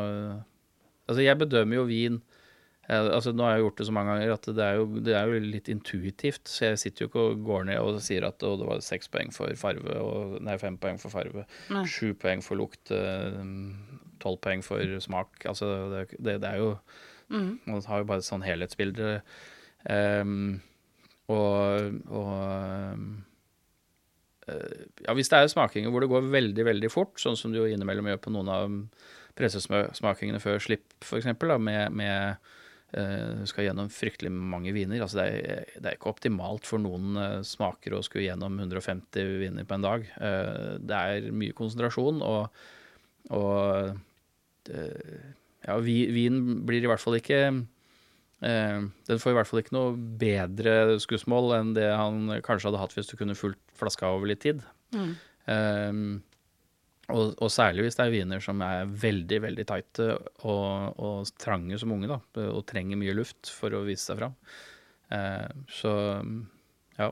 Altså, jeg bedømmer jo vin altså, Nå har jeg gjort det så mange ganger at det er, jo, det er jo litt intuitivt. Så jeg sitter jo ikke og går ned og sier at det var seks poeng for farve, og nei, fem poeng for farve, Nei. sju poeng for lukt, eh, tolv poeng for smak. Altså, det, det, det er jo Mm. Man har jo bare et sånn helhetsbilde. Um, og og eh, ja, hvis det er smakinger hvor det går veldig, veldig fort, sånn som du jo innimellom gjør på noen av pressesmakingene før slipp, f.eks., med, med eh, du skal gjennom fryktelig mange viner. Altså det, er, det er ikke optimalt for noen eh, smaker å skulle gjennom 150 viner på en dag. Eh, det er mye konsentrasjon, og, og eh, ja, vin blir i hvert fall ikke eh, Den får i hvert fall ikke noe bedre skussmål enn det han kanskje hadde hatt hvis du kunne fulgt flaska over litt tid. Mm. Og, og særlig hvis det er viner som er veldig, veldig tighte og, og trange som unge, da, og trenger mye luft for å vise seg fram. Eh, så ja.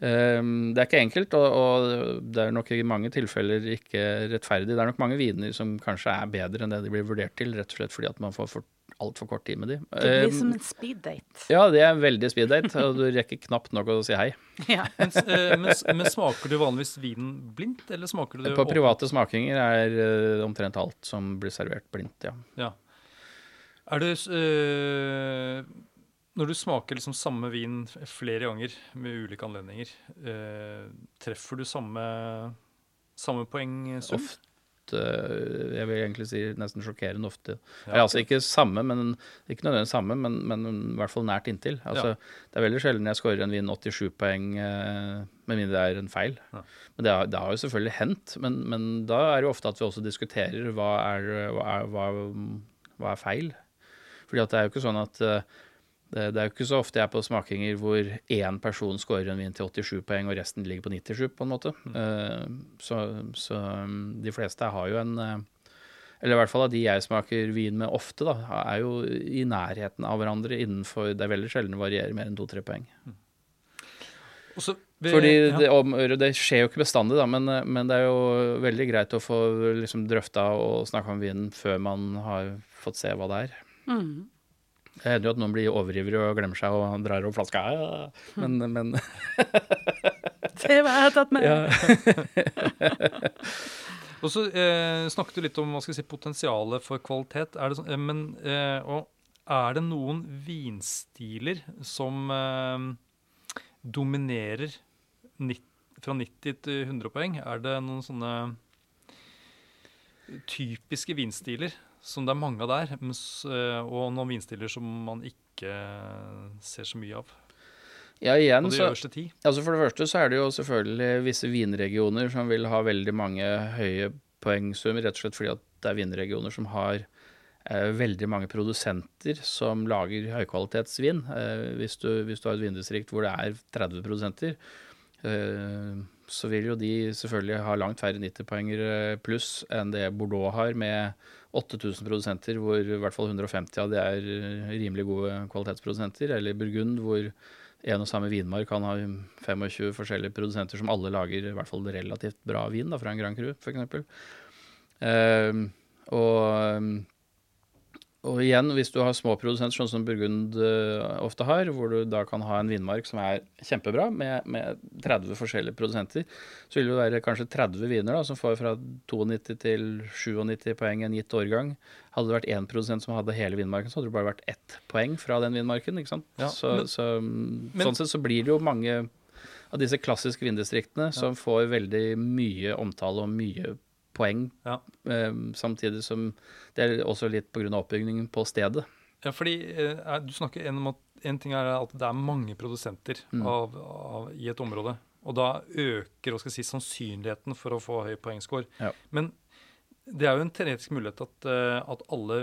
Eh, det er ikke enkelt, og, og det er nok i mange tilfeller ikke rettferdig. Det er nok mange viner som kanskje er bedre enn det de blir vurdert til, rett og slett fordi at man får for, altfor kort tid med de. Det blir Um, som en speeddate. ja, det er en veldig speed date, og du rekker knapt nok å si hei. Ja. Men, eh, men, smaker du vanligvis vinen blindt, eller smaker du det På åpent? private smakinger er eh, omtrent alt som blir servert blindt, ja. Ja. Er det øh, Når du smaker liksom samme vin flere ganger med ulike anledninger, øh, treffer du samme, samme poengsum? Ofte eh, Jeg vil egentlig si nesten sjokkerende ofte. Ja. Altså ikke samme, men ikke nødvendigvis samme, men, men i hvert fall nært inntil. Altså, Det er veldig sjelden jeg scorer en vinn 87 poeng, eh, med mindre det er en feil. Ja. Men det har, det har jo selvfølgelig hendt. Men, men da er det jo ofte at vi også diskuterer hva er, hva er, hva, hva er feil. Fordi at det er jo ikke sånn at eh, det, det er jo ikke så ofte jeg er på smakinger hvor én person scorer en vin til 87 poeng, og resten ligger på 97, på en måte. Eh, så, så um, de fleste har jo en eh, Eller i hvert fall av de jeg smaker vin med ofte, da, er jo i nærheten av hverandre innenfor Det er veldig sjelden det varierer mer enn to-tre poeng. Også, ved, Fordi det, om, det skjer jo ikke bestandig, da, men, men det er jo veldig greit å få liksom, drøfta og snakka om vinen før man har fått se hva det er. Mm. Det hender jo at noen blir overivrige og glemmer seg og drar opp flaska. Men, men Se hva jeg har tatt med! ja. Og så eh, snakket du litt om hva skal jeg si, potensialet for kvalitet. Er det sånn, eh, men eh, og er det noen vinstiler som eh, dominerer nitt, fra 90 til 100 poeng? Er det noen sånne typiske vinstiler som det er mange av der, eh, og noen vinstiller som man ikke ser så mye av ja, igjen de så? Altså For det første så er det jo selvfølgelig visse vinregioner som vil ha veldig mange høye poengsummer, rett og slett fordi at det er vinregioner som har eh, veldig mange produsenter som lager høykvalitetsvin. Eh, hvis, du, hvis du har et vindistrikt hvor det er 30 produsenter, eh, så vil jo de selvfølgelig ha langt færre 90-poenger pluss enn det Bordeaux har, med 8000 produsenter, hvor i hvert fall 150 av de er eh, rimelig gode kvalitetsprodusenter. Eller Burgund, hvor en og samme vinmark kan ha 25 forskjellige produsenter som alle lager i hvert fall relativt bra vin da, fra en Grand Cru, f.eks. Uh, og, og igjen, hvis du har små produsenter, sånn som Burgund eh, ofte har, hvor du da kan ha en vinmark som er kjempebra, med, med 30 forskjellige produsenter, så vil det være kanskje 30 viner da, som får fra 92 til 97 poeng en gitt årgang. Hadde det vært én produsent som hadde hele vinmarken, så hadde det bare vært ett poeng fra den vinmarken. ikke sant? Ja, så, men- så, mm, men- sånn sett så blir det jo mange av disse klassiske vindistriktene som får veldig mye omtale og mye poeng, Ja. eh, samtidig som det er også litt pga. oppbyggingen på stedet. Ja, fordi eh, Du snakker om at en ting er at det er mange produsenter Mm. av, av, i et område. Og da øker si, sannsynligheten for å få høy poengscore. Ja. Men det er jo en teoretisk mulighet at, eh, at alle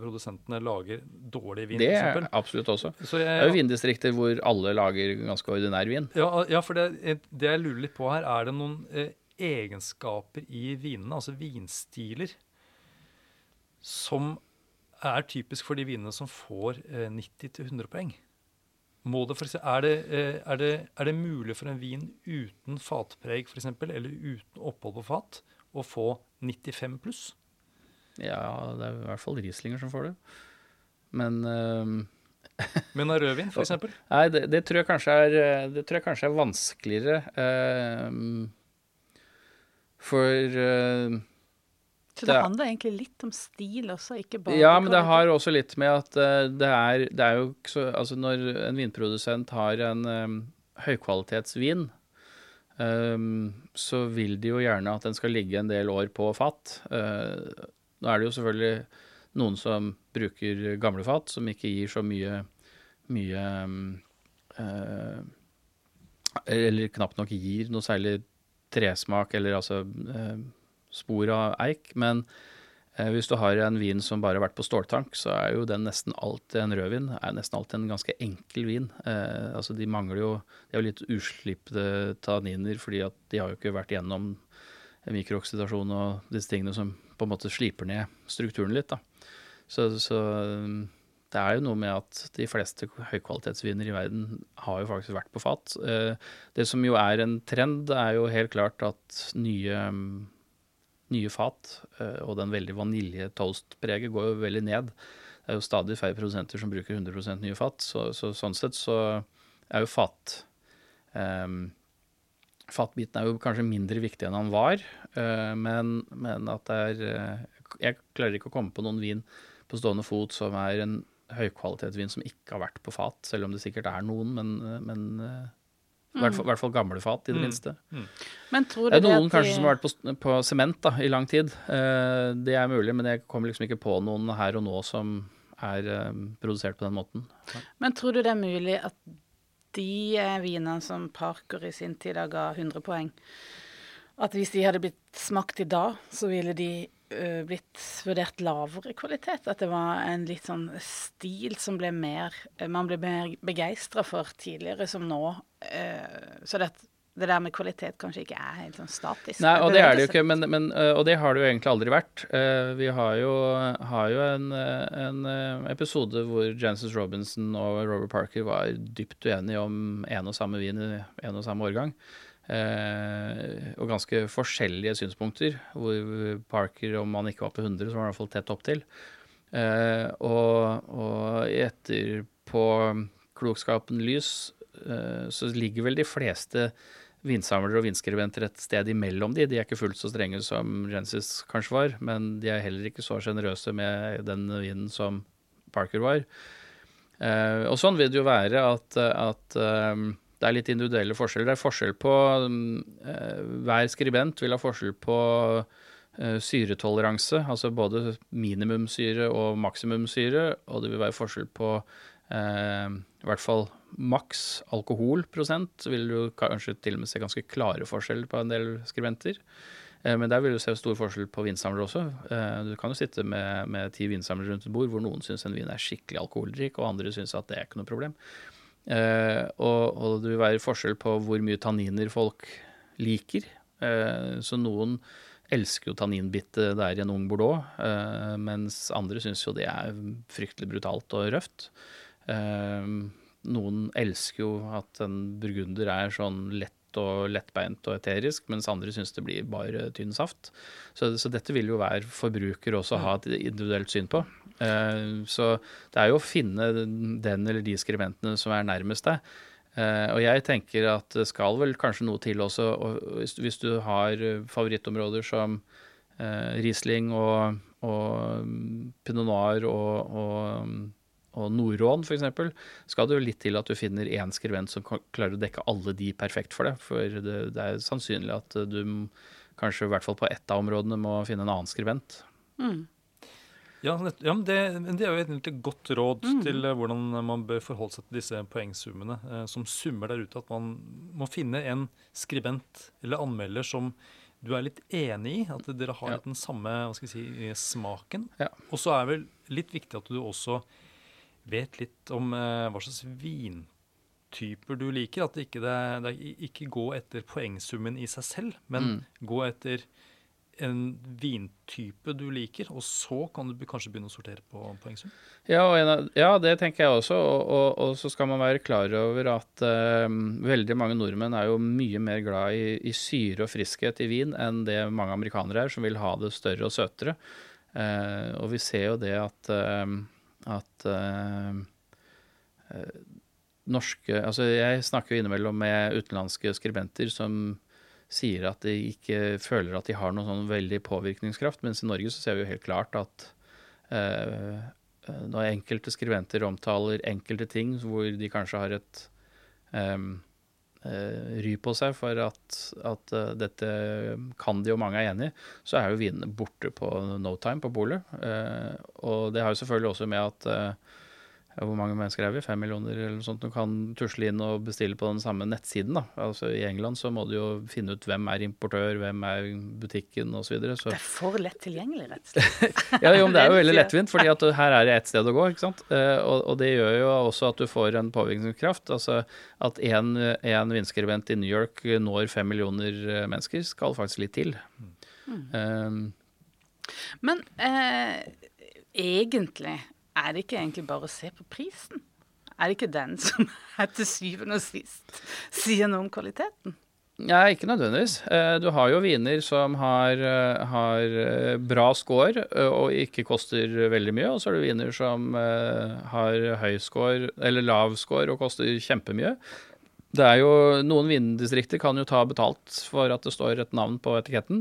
produsentene lager dårlig vin. Det er absolutt også. Så Det er jo vindistrikter hvor alle lager ganske ordinær vin. ja, ja, for det, det jeg lurer litt på her, er det noen eh, egenskaper i vinene, altså vinstiler, som er typisk for de vinene som får eh, 90-100 poeng? Må det for er, det, eh, er, det, er det mulig for en vin uten fatpreg for eksempel, eller uten opphold på fat å få 95 pluss? Ja, det er i hvert fall Rieslinger som får det. Men eh, Men av rødvin, eksempel? Nei, det, tror er, eh, det tror jeg kanskje er vanskeligere. eh, for uh, Så det Det er- handler egentlig litt om stil også, ikke bare Ja, men det har også litt med at uh, det er, det er jo så Altså når en vinprodusent har en um, høykvalitetsvin, um, så vil de jo gjerne at den skal ligge en del år på fat. Uh, nå er det jo selvfølgelig noen som bruker gamle fat, som ikke gir så mye, mye um, Eller knapt nok gir noe særlig tresmak, eller altså eh, spor av eik. Men Eh, Hvis du har en vin som bare har vært på ståltank, så er jo den nesten alltid en rødvin. er nesten alltid en ganske enkel vin. Eh, altså De mangler jo De er litt uslipte tanniner, fordi at de har jo ikke vært gjennom mikrooksidasjon og disse tingene som på en måte sliper ned strukturen litt. da. Så, så det er jo noe med at de fleste høykvalitetsviner i verden har jo faktisk vært på fat. Eh, det som jo er en trend, er jo helt klart at nye um, nye fat, eh, og den veldig vanilje-toast-preget går jo veldig ned. Det er jo stadig færre produsenter som bruker 100% nye fat, så, så sånn sett så er jo fat um, Fatbiten er jo kanskje mindre viktig enn han var, eh, men, men at det er Jeg klarer ikke å komme på noen vin på stående fot som er en høykvalitetsvin som ikke har vært på fat, selv om det sikkert er noen, men, men eh, i hvert fall, i hvert fall gamle fat, i det Mm. minste. Men tror du Det er noen at de- kanskje som har vært på, sement i lang tid. Uh, det er mulig, men jeg kommer liksom ikke på noen her og nå som er uh, produsert på den måten. Men tror du det er mulig at de eh, vinene som Parker i sin tid ga 100 poeng, at hvis de hadde blitt smakt i dag, så ville de blitt vurdert lavere kvalitet? At det var en litt sånn stil som ble mer Man ble mer begeistra for tidligere som nå. eh, så det det der med kvalitet kanskje ikke er helt sånn statisk. Nei, og det er det jo ikke, men, men, og det har det jo egentlig aldri vært. Eh, Vi har jo, har jo en, en episode hvor Jancis Robinson og Robert Parker var dypt uenige om en og samme vin i en og samme årgang. Eh, og ganske forskjellige synspunkter, hvor Parker, om han ikke var på 100, så var han i hvert fall tett opptil. Eh, og, og klokskapen lys, eh, så ligger vel de fleste vinsamlere og vinskribenter et sted imellom de. De er ikke fullt så strenge som Genesis kanskje var, men de er heller ikke så sjenerøse med den vinen som Parker var. Eh, og sånn vil det jo være at, at eh, det er litt individuelle forskjeller. Det er forskjell på eh, Hver skribent vil ha forskjell på eh, syretoleranse, altså både minimumsyre og maksimumsyre, og det vil være forskjell på eh, i hvert fall maks alkoholprosent. Vil du kanskje til og med se ganske klare forskjeller på en del skribenter. Men der vil du se stor forskjell på vinsamlere også. Du kan jo sitte med, med ti vinsamlere rundt et bord hvor noen syns en vin er skikkelig alkoholrik, og andre syns at det er ikke noe problem. Eh, og, og det vil være forskjell på hvor mye tanniner folk liker. Eh, så noen elsker jo tanninbitte der i en ung bordeaux, eh, mens andre syns jo det er fryktelig brutalt og røft. Noen elsker jo at en burgunder er sånn lett og lettbeint og eterisk, mens andre syns det blir bare tynn saft. Så, så dette vil jo hver forbruker også ha et individuelt syn på. Eh, så det er jo å finne den eller de skribentene som er nærmest deg. Eh, og jeg tenker at det skal vel kanskje noe til også, hvis, du har favorittområder som eh, Riesling og, og mm, Pinot Noir og, og, og Nordrån f.eks., skal det jo litt til at du finner én skrivent som klarer å dekke alle de perfekt for deg. For det, det er sannsynlig at du kanskje i hvert fall på ett av områdene må finne en annen skribent. Ja, ja men det, men det er jo et godt råd til eh, hvordan man bør forholde seg til disse poengsummene eh, som summer der ute. At man må finne en skribent eller anmelder som du er litt enig i. At dere har Ja. litt den samme hva skal si, eh, smaken. Ja. Og så er vel litt viktig at du også vet litt om eh, hva slags vintyper du liker. At det ikke, det, det ikke gå etter poengsummen i seg selv, men gå etter en vintype du liker, og så kan du kanskje begynne å sortere på poengsum. Ja, ja, det tenker jeg også. Og, og, og så skal man være klar over at uh, veldig mange nordmenn er jo mye mer glad i, i syre og friskhet i vin enn det mange amerikanere er, som vil ha det større og søtere. Uh, og vi ser jo det at, uh, at eh, eh, norske Altså, jeg snakker jo innimellom med utenlandske skribenter som sier at de ikke føler at de har noen sånn veldig påvirkningskraft, mens i Norge så ser vi jo helt klart at eh, eh, når enkelte skriventer omtaler enkelte ting hvor de kanskje har et eh, ry på seg for at, at eh, dette kan de, og mange er enig så er jo vinene borte på no time på polet. Eh, og det har jo selvfølgelig også med at eh, hvor mange mennesker er vi? Fem millioner eller noe sånt. Du kan tusle inn og bestille på den samme nettsiden. da. Altså I England så må du jo finne ut hvem er importør, hvem er butikken osv. Så, videre. så Det er for lett tilgjengelig, rett og slett. ja, jo, men det er jo veldig lettvint, fordi at her er det ett sted å gå. ikke sant? Eh, og, og det gjør jo også at du får en påvirkningskraft. Altså at en, en vinskribent i New York når fem millioner eh, mennesker, skal faktisk litt til. Um, Men eh, egentlig er det ikke egentlig bare å se på prisen? Er det ikke den som er til syvende og sist sier noe om kvaliteten? Nei, ikke nødvendigvis. Eh, Du har jo viner som har, eh, har eh, bra score og ikke koster veldig mye, og så har du viner som har høy score, eller lav score og koster kjempemye. Det er jo, Noen vindistrikter kan jo ta betalt for at det står et navn på etiketten.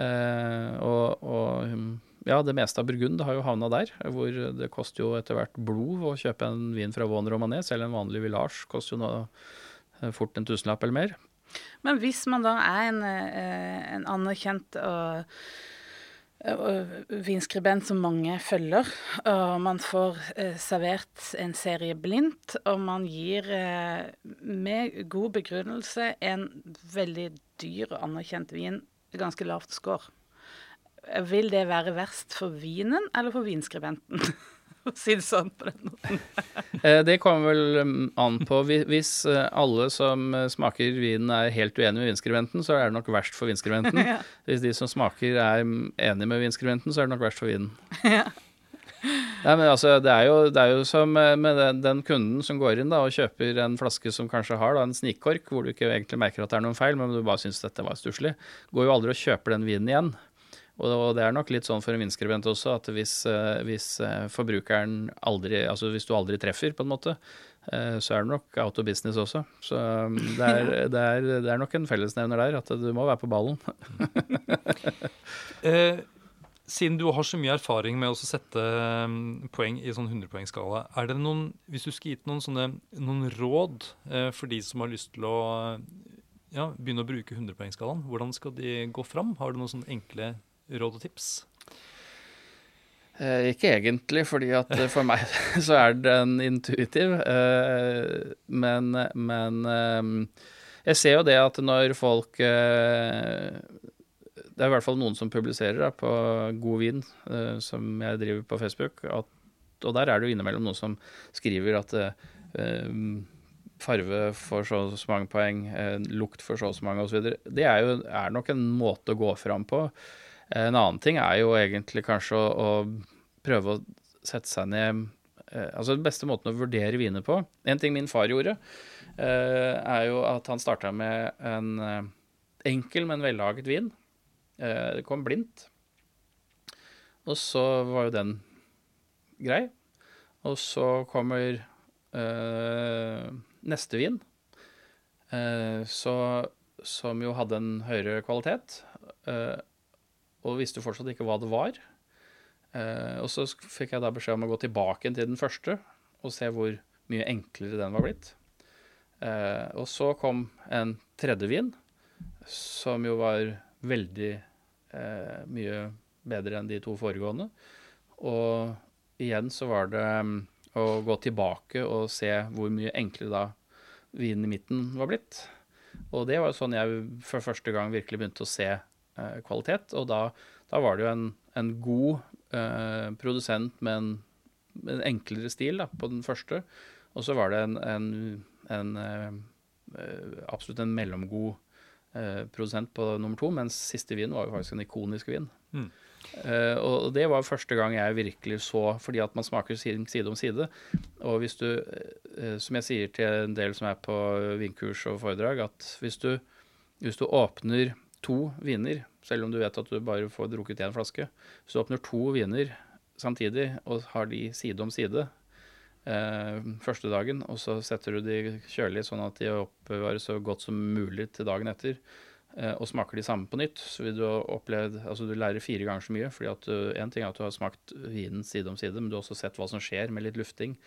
Eh, og, og hm, ja, det meste av Burgund har jo havna der, hvor det koster jo etter hvert blod å kjøpe en vin fra Vaughan Romané. Selv en vanlig Village koster jo nå eh, fort en tusenlapp eller mer. Men hvis man da er en, eh, en anerkjent og, og vinskribent som mange følger, og man får eh, servert en serie blindt, og man gir eh, med god begrunnelse en veldig dyr og anerkjent vin ganske lavt score, vil det være verst for vinen eller for vinskribenten? å si det sånn på den måten. Eh, Det kommer vel um, an på. Hvis eh, alle som eh, smaker vinen er helt uenige med vinskribenten, så er det nok verst for vinskribenten. Ja. Hvis de som smaker er mm, enige med vinskribenten, så er det nok verst for vinen. Ja. Nei, men altså, det er jo, det er jo som med den, den kunden som går inn da, og kjøper en flaske som kanskje har da, en snikkork, hvor du ikke egentlig merker at det er noen feil, men du bare syns dette var stusslig, går jo aldri og kjøper den vinen igjen. Og, det er nok litt sånn for en vinskribent også, at hvis, eh, hvis eh, forbrukeren aldri Altså hvis du aldri treffer, på en måte, eh, så er det nok out of business også. Så um, det er, det er, det er nok en fellesnevner der, at du må være på ballen. Eh, siden du har så mye erfaring med å sette mm, poeng i sånn 100-poengsskala, er det noen, hvis du skulle gitt noen, sånne, noen råd eh, for de som har lyst til å ja, begynne å bruke 100-poengsskalaen, hvordan skal de gå fram? Har du noen sånne enkle råd og tips? Eh, ikke egentlig, fordi at eh, for meg så er den intuitiv. Eh, men men eh, jeg ser jo det at når folk eh, Det er i hvert fall noen som publiserer da, på God vin, eh, som jeg driver på Facebook. At, og der er det jo innimellom noen som skriver at farve for så og så mange poeng, lukt for så og så mange osv. Det er jo er nok en måte å gå fram på. En annen ting er jo egentlig kanskje å, å prøve å sette seg ned eh, Altså den beste måten å vurdere viner på En ting min far gjorde, eh, er jo at han starta med en eh, enkel, men vellaget vin. Det kom blindt. Og så var jo den grei. Og så kommer øh, neste vin, øh, så, som jo hadde en høyere kvalitet. Eh, og visste fortsatt ikke hva det var. Eh, og så fikk jeg da beskjed om å gå tilbake til den første og se hvor mye enklere den var blitt. Eh, og så kom en tredje vin, som jo var veldig eh, mye bedre enn de to foregående. Og igjen så var det mm, å gå tilbake og se hvor mye enklere da vinen i midten var blitt. Og det var jo sånn jeg for første gang virkelig begynte å se kvalitet. Og da, da var det jo en, en god eh, produsent med en, en enklere stil da, på den første. Og så var det en, en, en eh, eh, absolutt en mellomgod eh, produsent på nummer to, mens siste vin var jo faktisk en ikonisk vin. Mm. Uh, og det var første gang jeg virkelig så, fordi at man smaker side om side. Og hvis du, uh, som jeg sier til en del som er på vinkurs og foredrag, at hvis du, hvis du åpner to viner, selv om du vet at du bare får drukket én flaske, hvis du åpner to viner samtidig og har de side om side eh, første dagen, og så setter du de kjølig sånn at de oppbevares så godt som mulig til dagen etter, eh, og smaker de samme på nytt, så vil du oppleve Altså du lærer fire ganger så mye, fordi at du, en ting er at du har smakt vinen side om side, men du har også sett hva som skjer med litt lufting.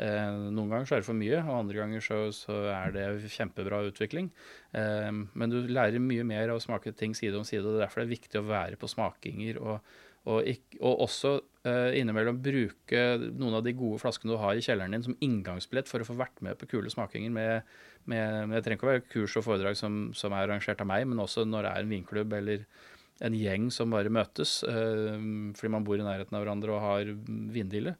Eh, noen ganger så er det for mye, og andre ganger så, så er det kjempebra utvikling. Eh, men du lærer mye mer av å smake ting side om side, og det er derfor det er viktig å være på smakinger. og og, ikk- og også eh, innimellom bruke noen av de gode flaskene du har i kjelleren din som inngangsbillett for å få vært med på kule smakinger med, med, Det trenger ikke å være kurs og foredrag som, som er arrangert av meg, men også når det er en vinklubb eller en gjeng som bare møtes eh, fordi man bor i nærheten av hverandre og har vindille.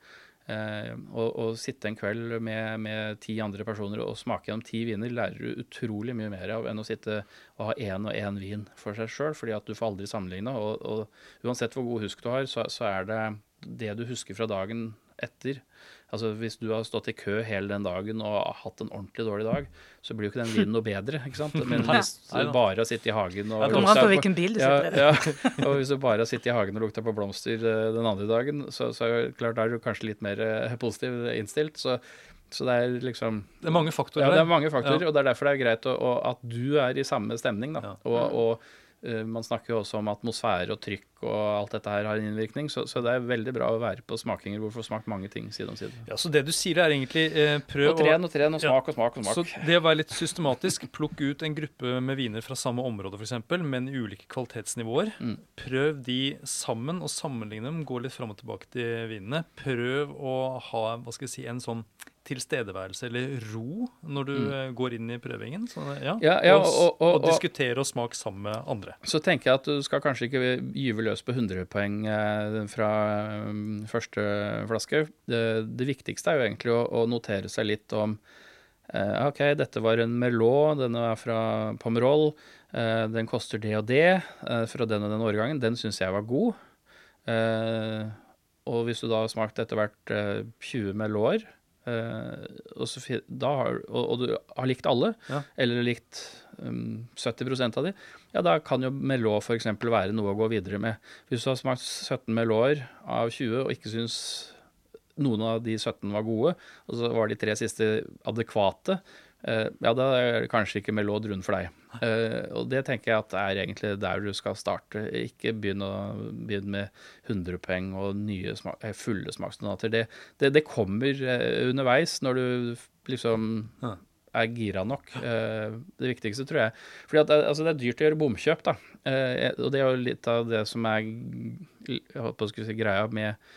Eh, og, og sitte en kveld med, med ti andre personer og smake gjennom ti viner lærer du utrolig mye mer av enn å sitte og ha én og én vin for seg sjøl, fordi at du får aldri sammenligne. Og, og uansett hvor god husk du har, så, så er det det du husker fra dagen etter. Altså Hvis du har stått i kø hele den dagen og hatt en ordentlig dårlig dag, så blir jo ikke den vinen noe bedre. ikke sant? Men hvis du bare har sittet i hagen og Ja, kommer an på hvilken bil du sitter i. ja. Og hvis du bare har sittet i hagen og lukta på blomster eh, den andre dagen, så, så er klart da er du kanskje litt mer eh, positiv innstilt. Så, så det er liksom Det er mange faktorer Ja, det er mange faktorer, Ja. og det er derfor det er greit å, å, at du er i samme stemning. da. Ja. Og, og man snakker jo også om atmosfære og trykk og alt dette her har en innvirkning, så, så det er veldig bra å være på smakinger hvor du får smakt mange ting side om side. Ja, så det du sier er egentlig eh, prøv Og tren og tren og Ja. smak og smak og Så det å være litt systematisk, plukk ut en gruppe med viner fra samme område f.eks., men i ulike kvalitetsnivåer. Mm. Prøv de sammen og sammenligne dem. Gå litt fram og tilbake til vinene. Prøv å ha hva skal jeg si, en sånn tilstedeværelse eller ro når du mm. går inn i prøvingen. Så, ja, Ja, ja, og, og- og- og diskutere og smake sammen med andre. Så tenker jeg at du skal kanskje ikke gyve løs på 100 poeng eh, fra eh, første flaske. Det, det viktigste er jo egentlig å, å notere seg litt om eh, OK, dette var en Merlot, denne er fra Pomerol. eh, den koster det og det eh, fra den og den årgangen. Den syns jeg var god. Eh, og hvis du da har smakt etter hvert eh, 20 Merloter, eh, og, så, da har, og, og du har likt alle, Ja. eller likt um, 70% av de, ja, da kan jo Merlot f.eks. være noe å gå videre med. Hvis du har smakt 17 Merloter av 20 og ikke syns noen av de 17 var gode, og så var de tre siste adekvate, eh, ja, da er det kanskje ikke Merlot druen for deg. Eh, og det tenker jeg at er egentlig der du skal starte. Ikke begynne, med 100 poeng og nye smak, eh, fulle smaksdonater. Det, det, det kommer eh, underveis når du liksom er gira nok. Uh, det viktigste, tror jeg. Fordi at, det- altså, det er dyrt å gjøre bomkjøp, da. Uh, og det er jo litt av det som er jeg håper å si, greia med,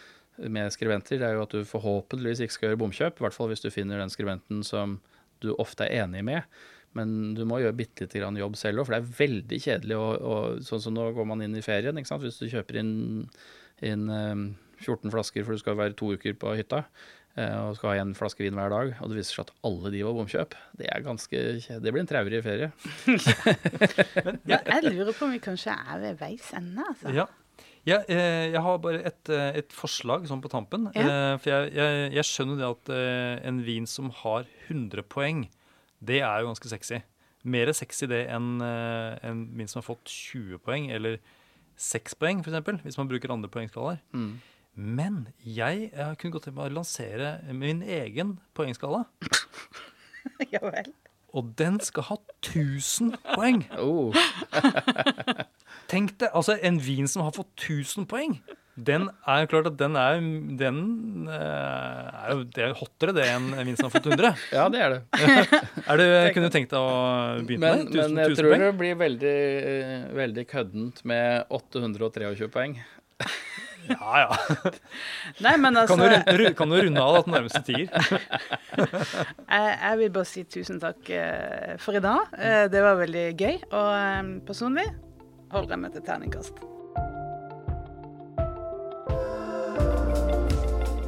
med skribenter. Det er jo at du forhåpentligvis ikke skal gjøre bomkjøp. I hvert fall hvis du finner den skribenten som du ofte er enig med. Men du må gjøre bitte lite grann jobb selv òg, for det er veldig kjedelig. å- å- sånn som nå går man inn i ferien. ikke sant? Hvis du kjøper inn, inn eh, 14 flasker for du skal være to uker på hytta, eh, og skal ha én flaske vin hver dag, og det viser seg at alle de var bomkjøp, det er ganske kjedelig. Det blir en traurig ferie. Ja, jeg lurer på om vi kanskje er ved veis ende, altså. Ja. Ja, eh, jeg har bare et, eh, et forslag sånn på tampen. Ja. Eh, for jeg, jeg, jeg skjønner det at eh, en vin som har 100 poeng, det er jo ganske sexy. Mer sexy det enn eh, en min som har fått 20 poeng, eller 6 poeng, f.eks., hvis man bruker andre poengskalaer. Mm. Men jeg, jeg kunne godt tenke meg å lansere min egen poengskala. Ja vel. Og den skal ha 1000 poeng! Oh, Tenk deg, altså en vin som har fått 1000 poeng. Den er jo klart at den er, den eh, er jo det er hottere det enn har fått 100. ja, det er det. Er det, kunne du tenkt deg å begynne Men, med? 1000, men jeg 1000 tror poeng? det blir veldig, veldig køddent med 823 poeng. Ja, ja. Nei, men altså Kan du, kan du runde av at den nærmeste tier? jeg, jeg vil bare si tusen takk eh, for i dag. Eh, det var veldig gøy. Og personlig holder jeg meg til terningkast.